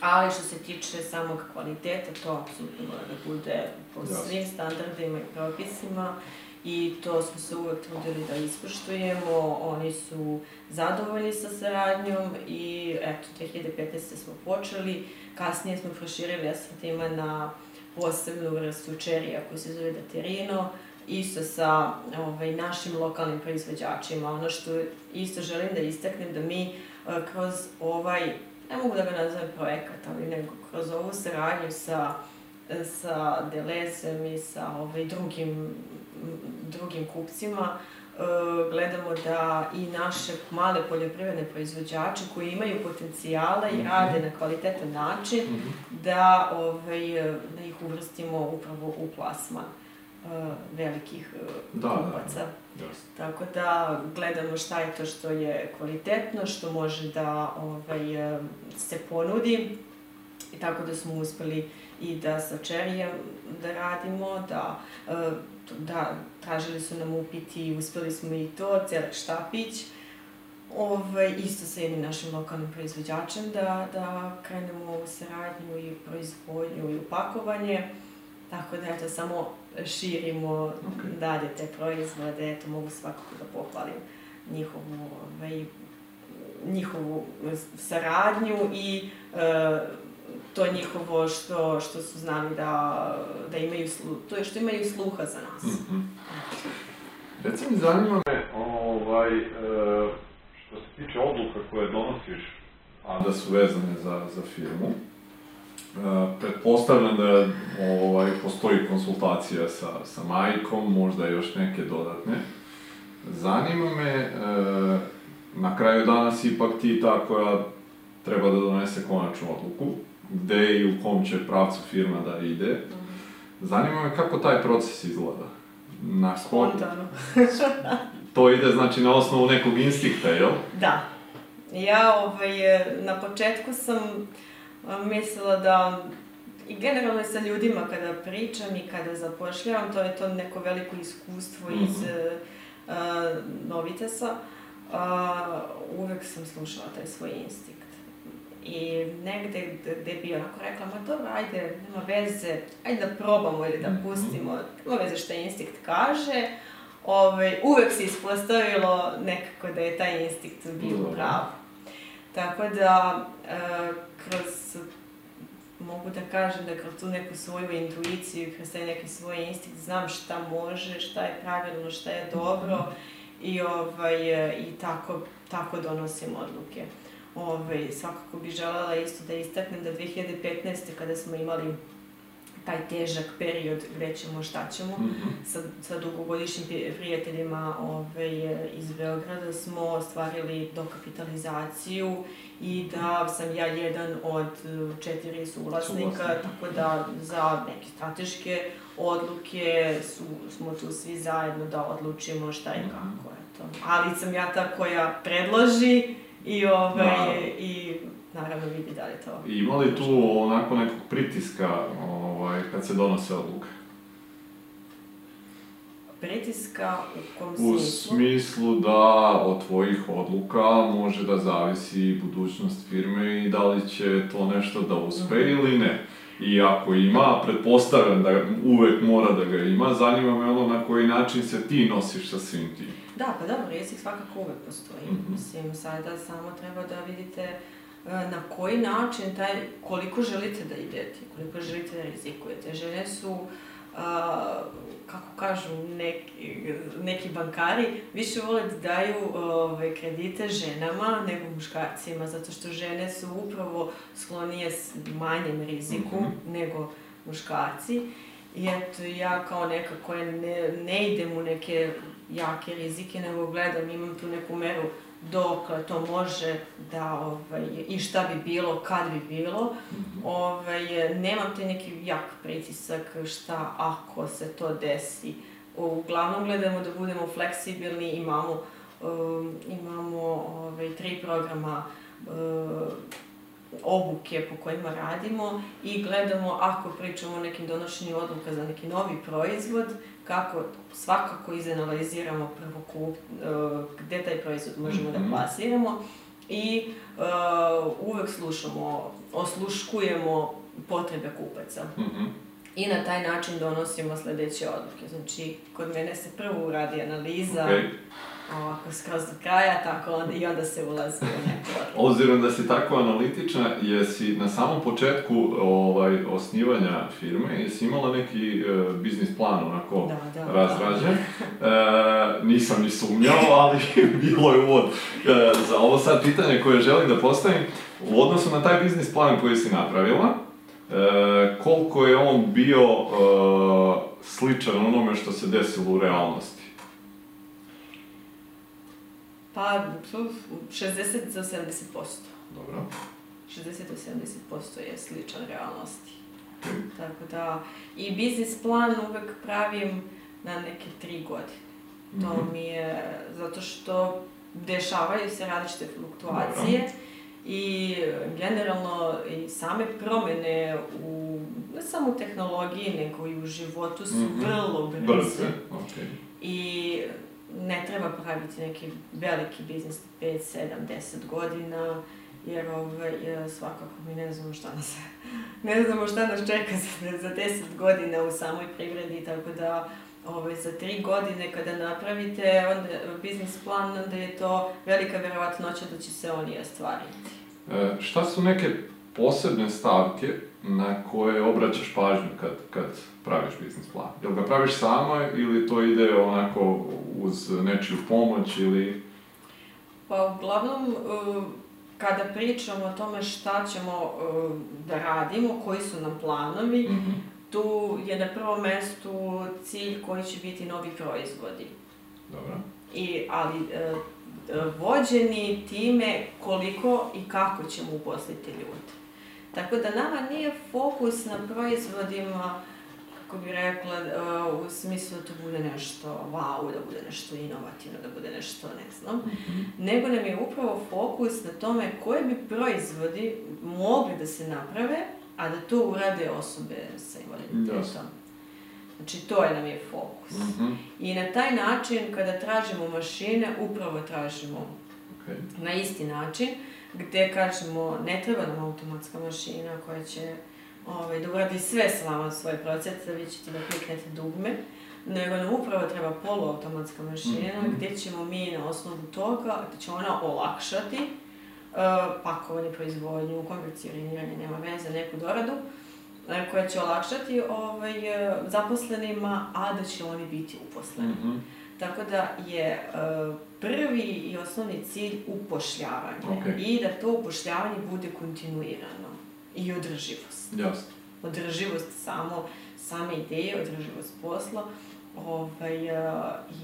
Ali što se tiče samog kvaliteta, to apsolutno mora da bude po svim standardima i propisima i to smo se uvek trudili da ispoštujemo. Oni su zadovoljni sa saradnjom i eto, 2015. smo počeli, kasnije smo proširili asortiman na posebnu vrstu čerija koji se zove Daterino, isto sa ovaj, našim lokalnim proizvođačima. Ono što isto želim da istaknem da mi e, kroz ovaj, ne mogu da ga nazovem projekat, ali nego kroz ovu saradnju sa sa Delezem i sa ovaj, drugim, drugim kupcima e, gledamo da i naše male poljoprivredne proizvođače koji imaju potencijala i Mhm. rade na kvalitetan način, Mhm. da, ovaj, da ih uvrstimo upravo u plasman e, velikih e, Da, da, Tako da gledamo šta je to što je kvalitetno, što može da ovaj, se ponudi. I tako da smo uspeli i da sa čerijem da radimo, da, da tražili su nam upiti i uspeli smo i to, celak štapić. Ove, isto sa jednim našim lokalnim proizvođačem da, da krenemo u saradnju i proizvodnju i upakovanje. Tako da, eto, samo širimo Ok. dalje te proizvode, eto, mogu svakako da pohvalim njihovu, ovaj, njihovu saradnju i e, to njihovo što, što su znali da, da imaju slu, to je što imaju sluha za nas. Mhm. Reci mi, zanima me, ovaj, e, što se tiče odluka koje donosiš, a da su vezane za, za firmu, pretpostavljam da ovaj, postoji konsultacija sa, sa majkom, možda još neke dodatne. Zanima me, e, na kraju dana si ipak ti ta koja treba da donese konačnu odluku, gde i u kom će pravcu firma da ide. Zanima me kako taj proces izgleda. Na Spontano. To ide znači na osnovu nekog instinkta, jel? Da. Ja ovaj, na početku sam mislila da i generalno sa ljudima kada pričam i kada zapošljavam, to je to neko veliko iskustvo iz e, a, Novitesa, a, uvek sam slušala taj svoj instinkt. I negde gde- bi onako rekla, ma dobro, ajde, nema veze, ajde da probamo ili da pustimo, nema veze šta instinkt kaže, ovaj, uvek se ispostavilo nekako da je taj instinkt bio u pravu. Tako da, e, kroz, mogu da kažem da kroz tu neku svoju intuiciju, kroz taj neki svoj instinkt, znam šta može, šta je pravilno, šta je dobro i, ovaj, i tako, tako donosim odluke. Ovaj, svakako bih želela isto da istaknem da 2015. kada smo imali taj težak period gdje ćemo, šta ćemo. Mhm. Sa, sa dugogodišnjim pri- prijateljima ove, iz Beograda smo ostvarili dokapitalizaciju i da sam ja jedan od e, četiri suvlasnika, tako da za neke strateške odluke su, smo tu svi zajedno da odlučimo šta i Mhm. kako je to. Ali sam ja ta koja predloži i, ove, Naravno. i naravno vidi da li to. Ima li tu onako nekog pritiska ovaj, kad se donose odluke? Pritiska u kom U smislu? smislu da od tvojih odluka može da zavisi budućnost firme i da li će to nešto da uspe Mhm. ili ne. I ako ima, pretpostavljam da uvek mora da ga ima, zanima me ono na koji način se ti nosiš sa svim tim. Da, pa dobro, rizik svakako uvek postoji. Mhm. Mislim, sada samo treba da vidite e, na koji način taj, koliko želite da idete, koliko želite da rizikujete. Žene su, a, kako kažu neki, neki bankari, više vole da daju ove, kredite ženama nego muškarcima, zato što žene su upravo sklonije s manjem riziku Mhm. nego muškarci. I eto, ja kao neka koja ne, ne idem u neke jake rizike, nego gledam, imam tu neku meru dokle to može da, ovaj, i šta bi bilo, kad bi bilo. Ovaj, nemam te neki jak pritisak šta ako se to desi. Uglavnom gledamo da budemo fleksibilni, imamo, um, imamo ovaj, tri programa uh, obuke po kojima radimo i gledamo ako pričamo o nekim donošenju odluka za neki novi proizvod, kako svakako izanaliziramo prvo kup, uh, gde taj proizvod možemo da Mhm. plasiramo i uh, uvek slušamo, osluškujemo potrebe kupaca. Mhm. I na taj način donosimo sledeće odluke. Znači, kod mene se prvo uradi analiza, Okej. ovako skroz do kraja, tako onda, i onda se ulazi u neku odluku. Obzirom da si tako analitična, jesi na samom početku ovaj, osnivanja firme, jesi imala neki e, biznis plan onako Da, da, razrađen? E, nisam ni sumnjao, ali bilo je uvod. E, za ovo sad pitanje koje želim da postavim, u odnosu na taj biznis plan koji si napravila, e, koliko je on bio e, sličan onome što se desilo u realnosti? Pa, pf, 60 do 70%. Dobro. 60 do 70% je sličan realnosti. Tako da, i biznis plan uvek pravim na neke tri godine. To Mhm. mi je, zato što dešavaju se različite fluktuacije i generalno i same promene u, ne samo u tehnologiji, nego i u životu su Mhm. vrlo brze. Brze, okej. I ne treba praviti neki veliki biznis 5, 7, 10 godina, jer ovaj, e, svakako mi ne znamo šta nas, ne znamo šta nas čeka za, za 10 godina u samoj privredi, tako da ovaj, za 3 godine kada napravite onda, biznis plan, onda je to velika verovatnoća da će se oni ostvariti. E, šta su neke posebne stavke na koje obraćaš pažnju kad, kad praviš biznis plan? Jel ga praviš sama ili to ide onako uz nečiju pomoć ili... Pa uglavnom, uh, kada pričamo o tome šta ćemo uh, da radimo, koji su nam planovi, Mhm. Tu je na prvom mestu cilj koji će biti novi proizvodi. Dobro. I, ali e, vođeni time koliko i kako ćemo uposliti ljude. Tako da nama nije fokus na proizvodima, kako bi rekla, e, u smislu da to bude nešto wow, da bude nešto inovativno, da bude nešto, ne znam, Mhm. nego nam je upravo fokus na tome koji bi proizvodi mogli da se naprave, a da to urade osobe sa invaliditetom. Znači, to je nam je fokus. Mhm. I na taj način, kada tražimo mašine, upravo tražimo Okej. na isti način, gde kažemo, ne treba nam automatska mašina koja će ovaj, da uradi sve s vama svoje procese, vi ćete da kliknete dugme, nego nam upravo treba poluautomatska mašina, Mhm. gde ćemo mi na osnovu toga, da će ona olakšati pakovanje, proizvodnju, konvercioniranje, nema veze, neku doradu, e, koja će olakšati ovaj, e, zaposlenima, a da će oni biti uposleni. Mhm. Tako da je prvi i osnovni cilj upošljavanje Okej. i da to upošljavanje bude kontinuirano i održivost. Jasno. održivost samo, same ideje, održivost posla ovaj,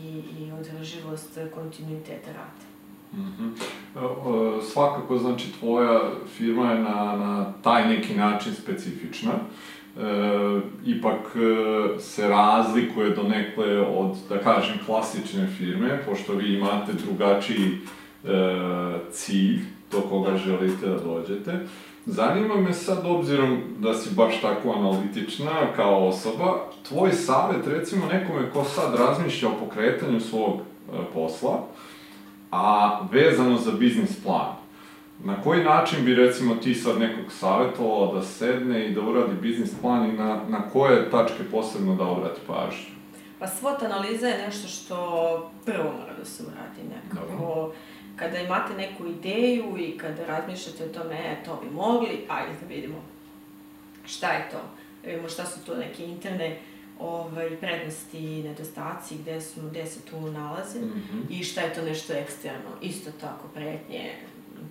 i, i održivost kontinuiteta rada. Mm -hmm. Svakako, znači, tvoja firma je na, na taj neki način specifična. E, ipak e, se razlikuje do nekle od, da kažem, klasične firme, pošto vi imate drugačiji e, cilj do koga želite da dođete. Zanima me sad, obzirom da si baš tako analitična kao osoba, tvoj savjet recimo nekome ko sad razmišlja o pokretanju svog e, posla, a vezano za biznis plan. Na koji način bi recimo ti sad nekog savjetovala da sedne i da uradi biznis plan i na, na koje tačke posebno da obrati pažnju? Pa SWOT analiza je nešto što prvo mora da se uradi nekako. Dobro. Kada imate neku ideju i kada razmišljate o tome, e, to bi mogli, ajde da vidimo šta je to. Da vidimo šta su to neke interne ovaj, prednosti i nedostaci, gde, su, gde se tu nalaze mm -hmm. i šta je to nešto eksterno. Isto tako, pretnje,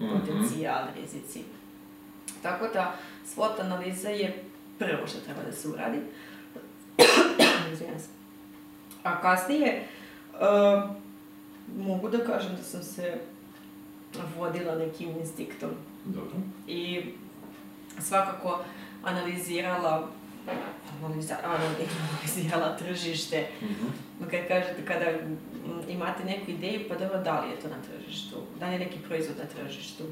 mm -hmm. potencijal, rizici. Tako da, SWOT analiza je prvo što treba da se uradi. A kasnije, uh, mogu da kažem da sam se vodila nekim instinktom. Dobro. I svakako analizirala analizirala tržište. Mm -hmm. Kad kažete, kada imate neku ideju, pa dobro, da li je to na tržištu? Da li je neki proizvod na tržištu?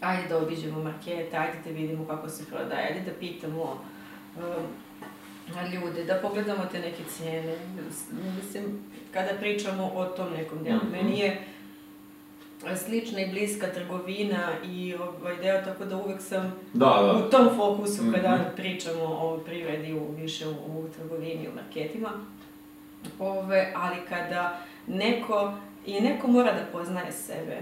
Ajde da obiđemo markete, ajde da vidimo kako se prodaje, ajde da pitamo um, ljude, da pogledamo te neke cijene. Mislim, kada pričamo o tom nekom delu, mm -hmm. meni je slična i bliska trgovina i ovaj deo, tako da uvek sam da, da. u tom fokusu kada mm -hmm. pričamo o privredi u, više u, u trgovini, u marketima. Ove, ali kada neko, i neko mora da poznaje sebe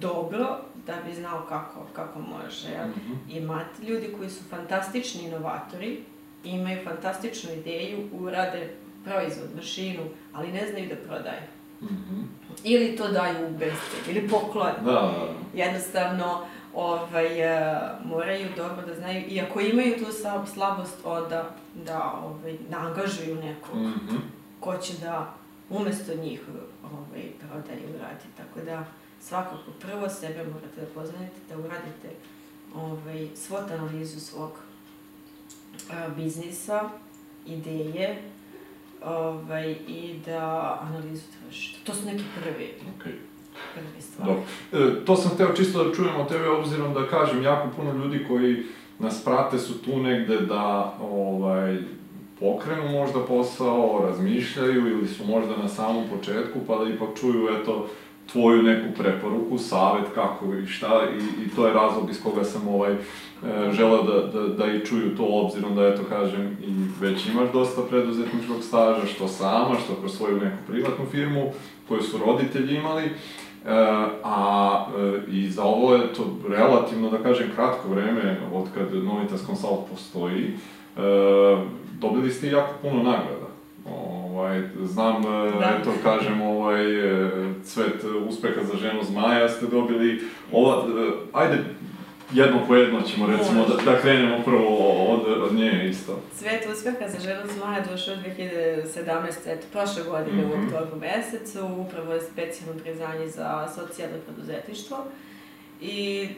dobro, da bi znao kako, kako može. Mm -hmm. Imate ljudi koji su fantastični inovatori, imaju fantastičnu ideju, urade proizvod, mašinu, ali ne znaju da prodaju. Mm -hmm. Ili to daju u bested, ili poklon. Da, da, da. Jednostavno, ovaj, uh, moraju dobro da znaju, i ako imaju tu slabost, onda da, ovaj, angažuju nekog mm -hmm. ko će da umesto njih ovaj, prodaje i uradi. Tako da, svakako, prvo sebe morate da poznajete, da uradite ovaj, svot analizu svog uh, biznisa, ideje, ovaj, i da analizu tržišta. To su neki prvi. Okay. Prvi. E, to sam hteo čisto da čujem od tebe, obzirom da kažem, jako puno ljudi koji nas prate su tu negde da ovaj, pokrenu možda posao, razmišljaju ili su možda na samom početku, pa da ipak čuju, eto, tvoju neku preporuku, savet kako i šta i, i to je razlog iz koga sam ovaj e, želeo da, da, da i čuju to obzirom da eto kažem i već imaš dosta preduzetničkog staža, što sama, što kroz svoju neku privatnu firmu koju su roditelji imali, e, a e, i za ovo je to relativno, da kažem, kratko vreme od kad Novitas Consult postoji, e, dobili ste jako puno nagrada. Ovaj, znam, e, da. eto kažem, ovaj, e, cvet uspeha za ženu zmaja ste dobili. Ova, e, ajde, jedno po jedno ćemo recimo da, da krenemo prvo od, od nje isto. Cvet uspeha za ženu zmaja došao 2017. eto, prošle godine mm -hmm. u mhm. oktobru mesecu, upravo je specijalno priznanje za socijalno preduzetništvo. I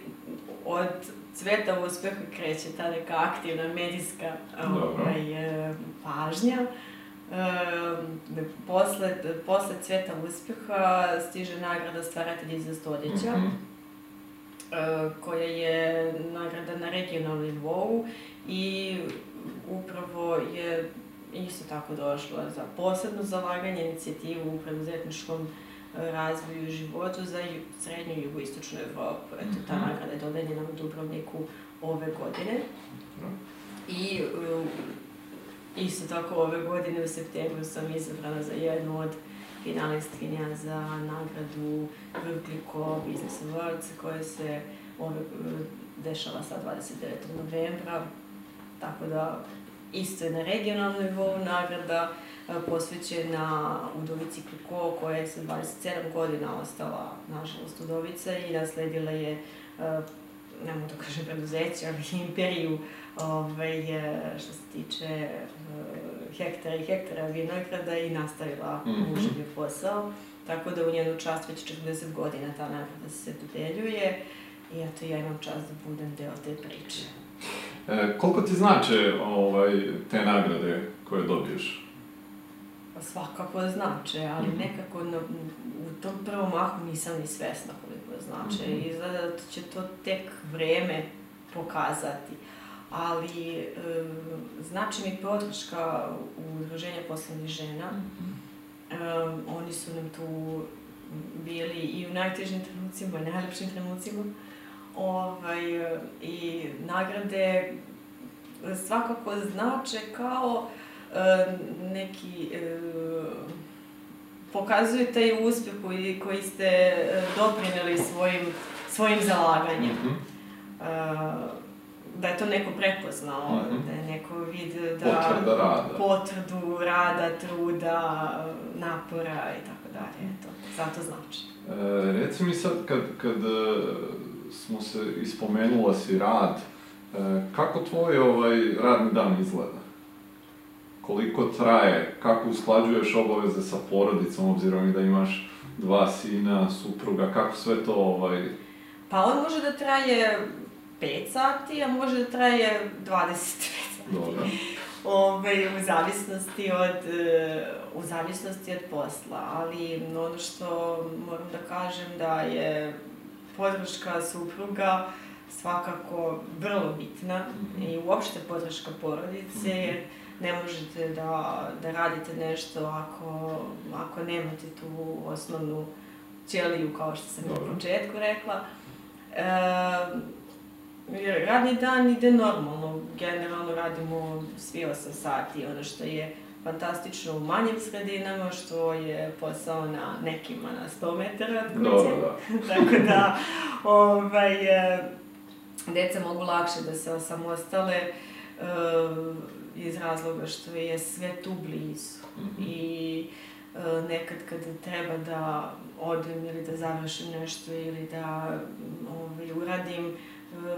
od cveta uspeha kreće ta neka aktivna medijska ovaj, pažnja. E, posle, posle Cveta uspeha stiže nagrada Stvaratelji za stoljeća, mm -hmm. e, koja je nagrada na regionalnom nivou i upravo je isto tako došla za posebno zalaganje inicijativu u preduzetničkom razvoju i životu za srednju i jugoistočnu Evropu. Eto, ta mhm. nagrada je dodeljena u Dubrovniku ove godine. I Isto tako ove godine u septembru sam izabrana za jednu od finalistkinja za nagradu Vrkliko Business Awards koja se ove, dešava sa 29. novembra. Tako da isto je na regionalnom nivou nagrada posvećena Udovici Kliko koja je sa 27 godina ostala nažalost udovica i nasledila je ne mogu da kažem preduzeće, ali imperiju ovaj, što se tiče hektara i hektara vinograda i nastavila mm -hmm. muževi posao. Tako da u njenu čast već 40 godina ta nagrada se dodeljuje i eto ja imam čast da budem deo te priče. E, koliko ti znače ovaj, te nagrade koje dobiješ? Pa svakako znače, ali mm -hmm. nekako na, u tom prvom mahu nisam ni svesna koliko znače. Mm -hmm. Izgleda da će to tek vreme pokazati. Ali znači mi podrška u Udruženja poslovnih žena. E, oni su nam tu bili i u najtežim trenucima, i najlepšim trenucima. Ovaj, I nagrade svakako znače kao e, neki e, pokazuju taj uspjeh koji, koji ste doprineli svojim, svojim zalaganjem. Mm -hmm. Da je to neko prepoznao, mm -hmm. da je neko vid da... Potvrda rada. Potvrdu rada, truda, napora i tako dalje. Eto, zato znači. E, reci mi sad, kad, kad smo se ispomenula si rad, e, kako tvoj ovaj radni dan izgleda? Koliko traje? Kako usklađuješ obaveze sa porodicom, obzirom da imaš dva sina, supruga, kako sve to ovaj... Pa on može da traje 5 sati, a može da traje 25 sati. Dobro. Ove, u zavisnosti od, u zavisnosti od posla, ali ono što moram da kažem da je podrška supruga svakako vrlo bitna mm -hmm. i uopšte podrška porodice, jer mm -hmm. ne možete da, da radite nešto ako, ako nemate tu osnovnu ćeliju, kao što sam Dobro. na početku rekla. E, radni dan ide normalno, generalno radimo svi 8 sati, ono što je fantastično u manjim sredinama, što je posao na nekima na 100 metara od kuće. Dobro, da. Tako da, ovaj, e, deca mogu lakše da se osamostale uh, iz razloga što je sve tu blizu. Mm -hmm. I uh, nekad kad treba da odem ili da završim nešto ili da ovaj, uradim, uh,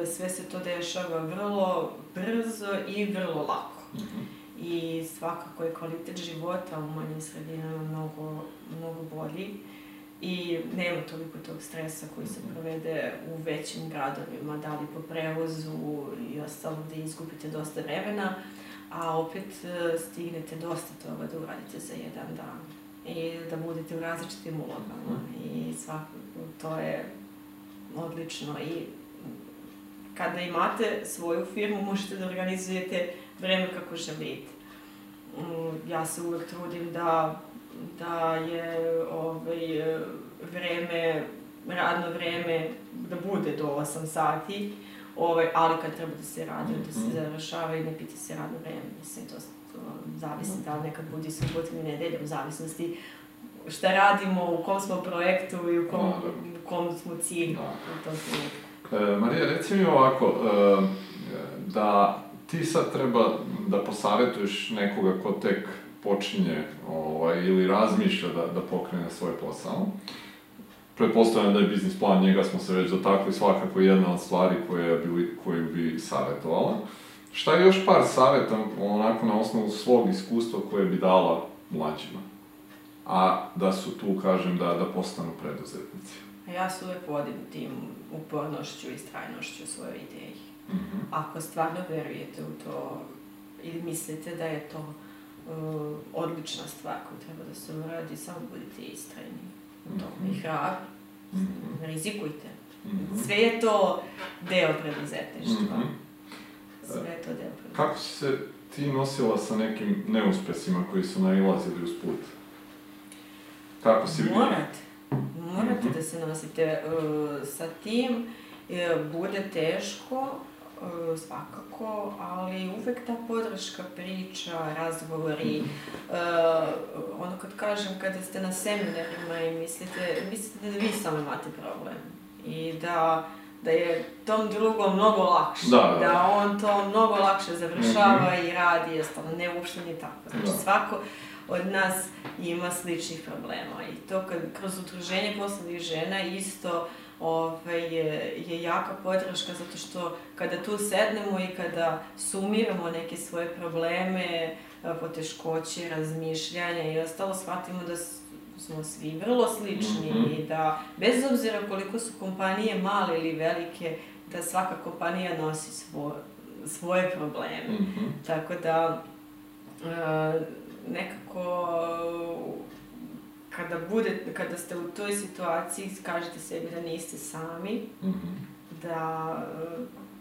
sve se to dešava vrlo brzo i vrlo lako. Mm -hmm i svakako je kvalitet života u manjim sredinama mnogo, mnogo bolji. I nema toliko tog stresa koji se provede u većim gradovima, da li po prevozu i ostalo da izgubite dosta vremena, a opet e, stignete dosta toga da uradite za jedan dan. I da budete u različitim ulogama. I svakako to je odlično i kada imate svoju firmu možete da organizujete vreme kako želite. Mm, ja se uvek trudim da, da je ovaj, vreme, radno vreme da bude do 8 sati, ovaj, ali kad treba da se radi, da se mhm. završava i ne pita se radno vreme, mislim, to, zavisi da li nekad bude subotom i nedeljom, u zavisnosti šta radimo, u kom smo projektu i u kom, da, da. u kom smo cilju da. u tom trenutku. E, Marija, reci mi ovako, e, da ti sad treba da posavetuješ nekoga ko tek počinje ovaj, ili razmišlja da, da pokrene svoj posao. Pretpostavljam da je biznis plan, njega smo se već dotakli, svakako jedna od stvari koje bi, koju bi savjetovala. Šta je još par savjeta, onako na osnovu svog iskustva koje bi dala mlađima? A da su tu, kažem, da, da postanu preduzetnici. Ja se uvek vodim tim upornošću i strajnošću svoje ideji. -hmm. Ako stvarno verujete u to ili mislite da je to uh, odlična stvar koju treba da se uradi, samo budite istrajni u tome mm -hmm. i hrabri. Mm -hmm. Rizikujte. Mm -hmm. Sve je to deo preduzetništva. Mm -hmm. Sve je to deo preduzetništva. Kako si se ti nosila sa nekim neuspesima koji su nailazili uz put? Kako si bila? Morate. Morate da se nosite uh, sa tim. Uh, bude teško, E, svakako, ali uvek ta podrška, priča, razgovori, uh, ono kad kažem, kada ste na seminarima i mislite, mislite da vi samo imate problem i da, da je tom drugom mnogo lakše, da, da, da. da on to mnogo lakše završava mm -hmm. i radi, jednostavno, ne uopšte ni tako. Znači, da. svako od nas ima sličnih problema i to kad kroz udruženje poslovnih žena isto ovaj, je, je jaka podrška zato što kada tu sednemo i kada sumiramo neke svoje probleme, poteškoće, razmišljanja i ostalo, shvatimo da smo svi vrlo slični mm -hmm. i da bez obzira koliko su kompanije male ili velike, da svaka kompanija nosi svo, svoje probleme. Mm -hmm. Tako da e, nekako kada, bude, kada ste u toj situaciji, kažete sebi da niste sami, mm -hmm. da e,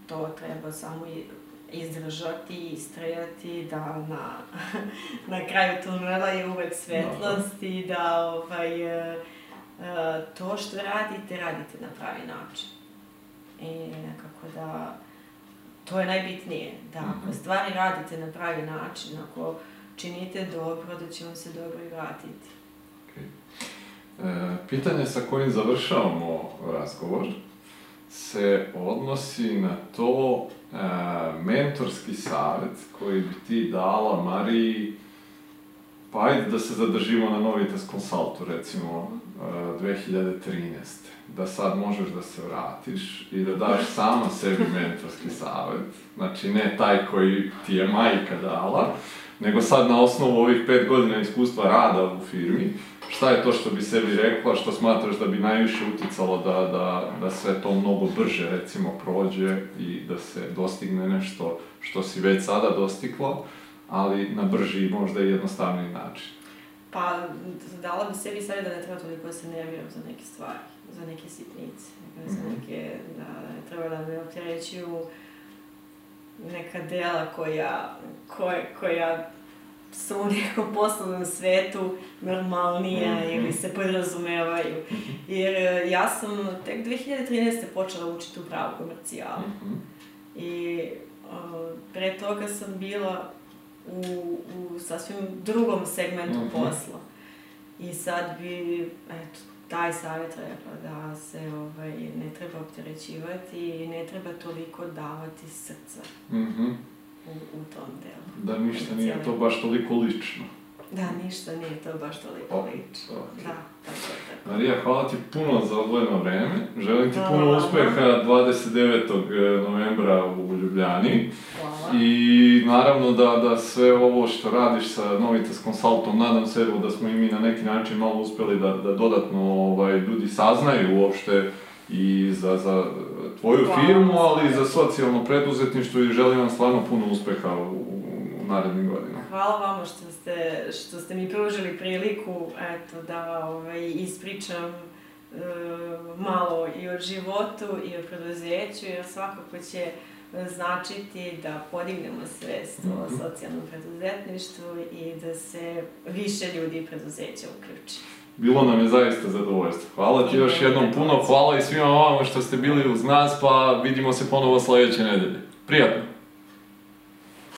to treba samo izdržati, istrajati, da na, na kraju tunela je uvek svetlost i da ovaj, e, e, to što radite, radite na pravi način. I nekako da to je najbitnije, da ako mhm. stvari radite na pravi način, ako činite dobro, da će vam se dobro i vratiti. E, pitanje sa kojim završavamo razgovor se odnosi na to e, mentorski savjet koji bi ti dala Mariji, pa ajde da se zadržimo na Novitas Consultu, recimo, e, 2013. Da sad možeš da se vratiš i da daš sama sebi mentorski savjet. Znači, ne taj koji ti je majka dala, nego sad na osnovu ovih pet godina iskustva rada u firmi, šta je to što bi sebi rekla, što smatraš da bi najviše uticalo da, da, da sve to mnogo brže, recimo, prođe i da se dostigne nešto što si već sada dostigla, ali na brži i možda i jednostavniji način? Pa, dala bi sebi sad da ne treba toliko da se nerviram za neke stvari, za neke sitnice, za neke, da ne treba da me opterećuju neka dela koja, koja, koja su u nekom poslovnom svetu normalnija mm -hmm. ili se podrazumevaju. -hmm. Jer e, ja sam tek 2013. počela učiti u pravu komercijalu. Mm -hmm. I uh, pre toga sam bila u, u sasvim drugom segmentu mm -hmm. posla. I sad bi, eto, taj savjet rekla da se ovaj, ne treba opterećivati i ne treba toliko davati srca. Mm -hmm u, u tom delu. Da ništa nije to baš toliko lično. Da, ništa nije to baš toliko o, lično. Okay. Da, tako tako. Marija, hvala ti puno za odvojeno vreme. Želim ti puno uspeha 29. E, novembra u Ljubljani. Hvala. I naravno da, da sve ovo što radiš sa Novitas Consultom, nadam se evo da smo i mi na neki način malo uspeli da, da dodatno ovaj, ljudi saznaju uopšte i za, za tvoju Hvala. firmu, ali i za socijalno preduzetništvo i želim vam stvarno puno uspeha u, u narednim godinama. Hvala vama što ste, što ste mi pružili priliku eto, da ovaj, ispričam e, malo i o životu i o preduzeću, jer svakako će značiti da podignemo svest mm -hmm. o mhm. socijalnom preduzetništvu i da se više ljudi i preduzeća uključi. Bilo nam je zaista zadovoljstvo. Hvala ti još jednom puno, hvala i svima vama što ste bili uz nas, pa vidimo se ponovo sledeće nedelje. Prijatno!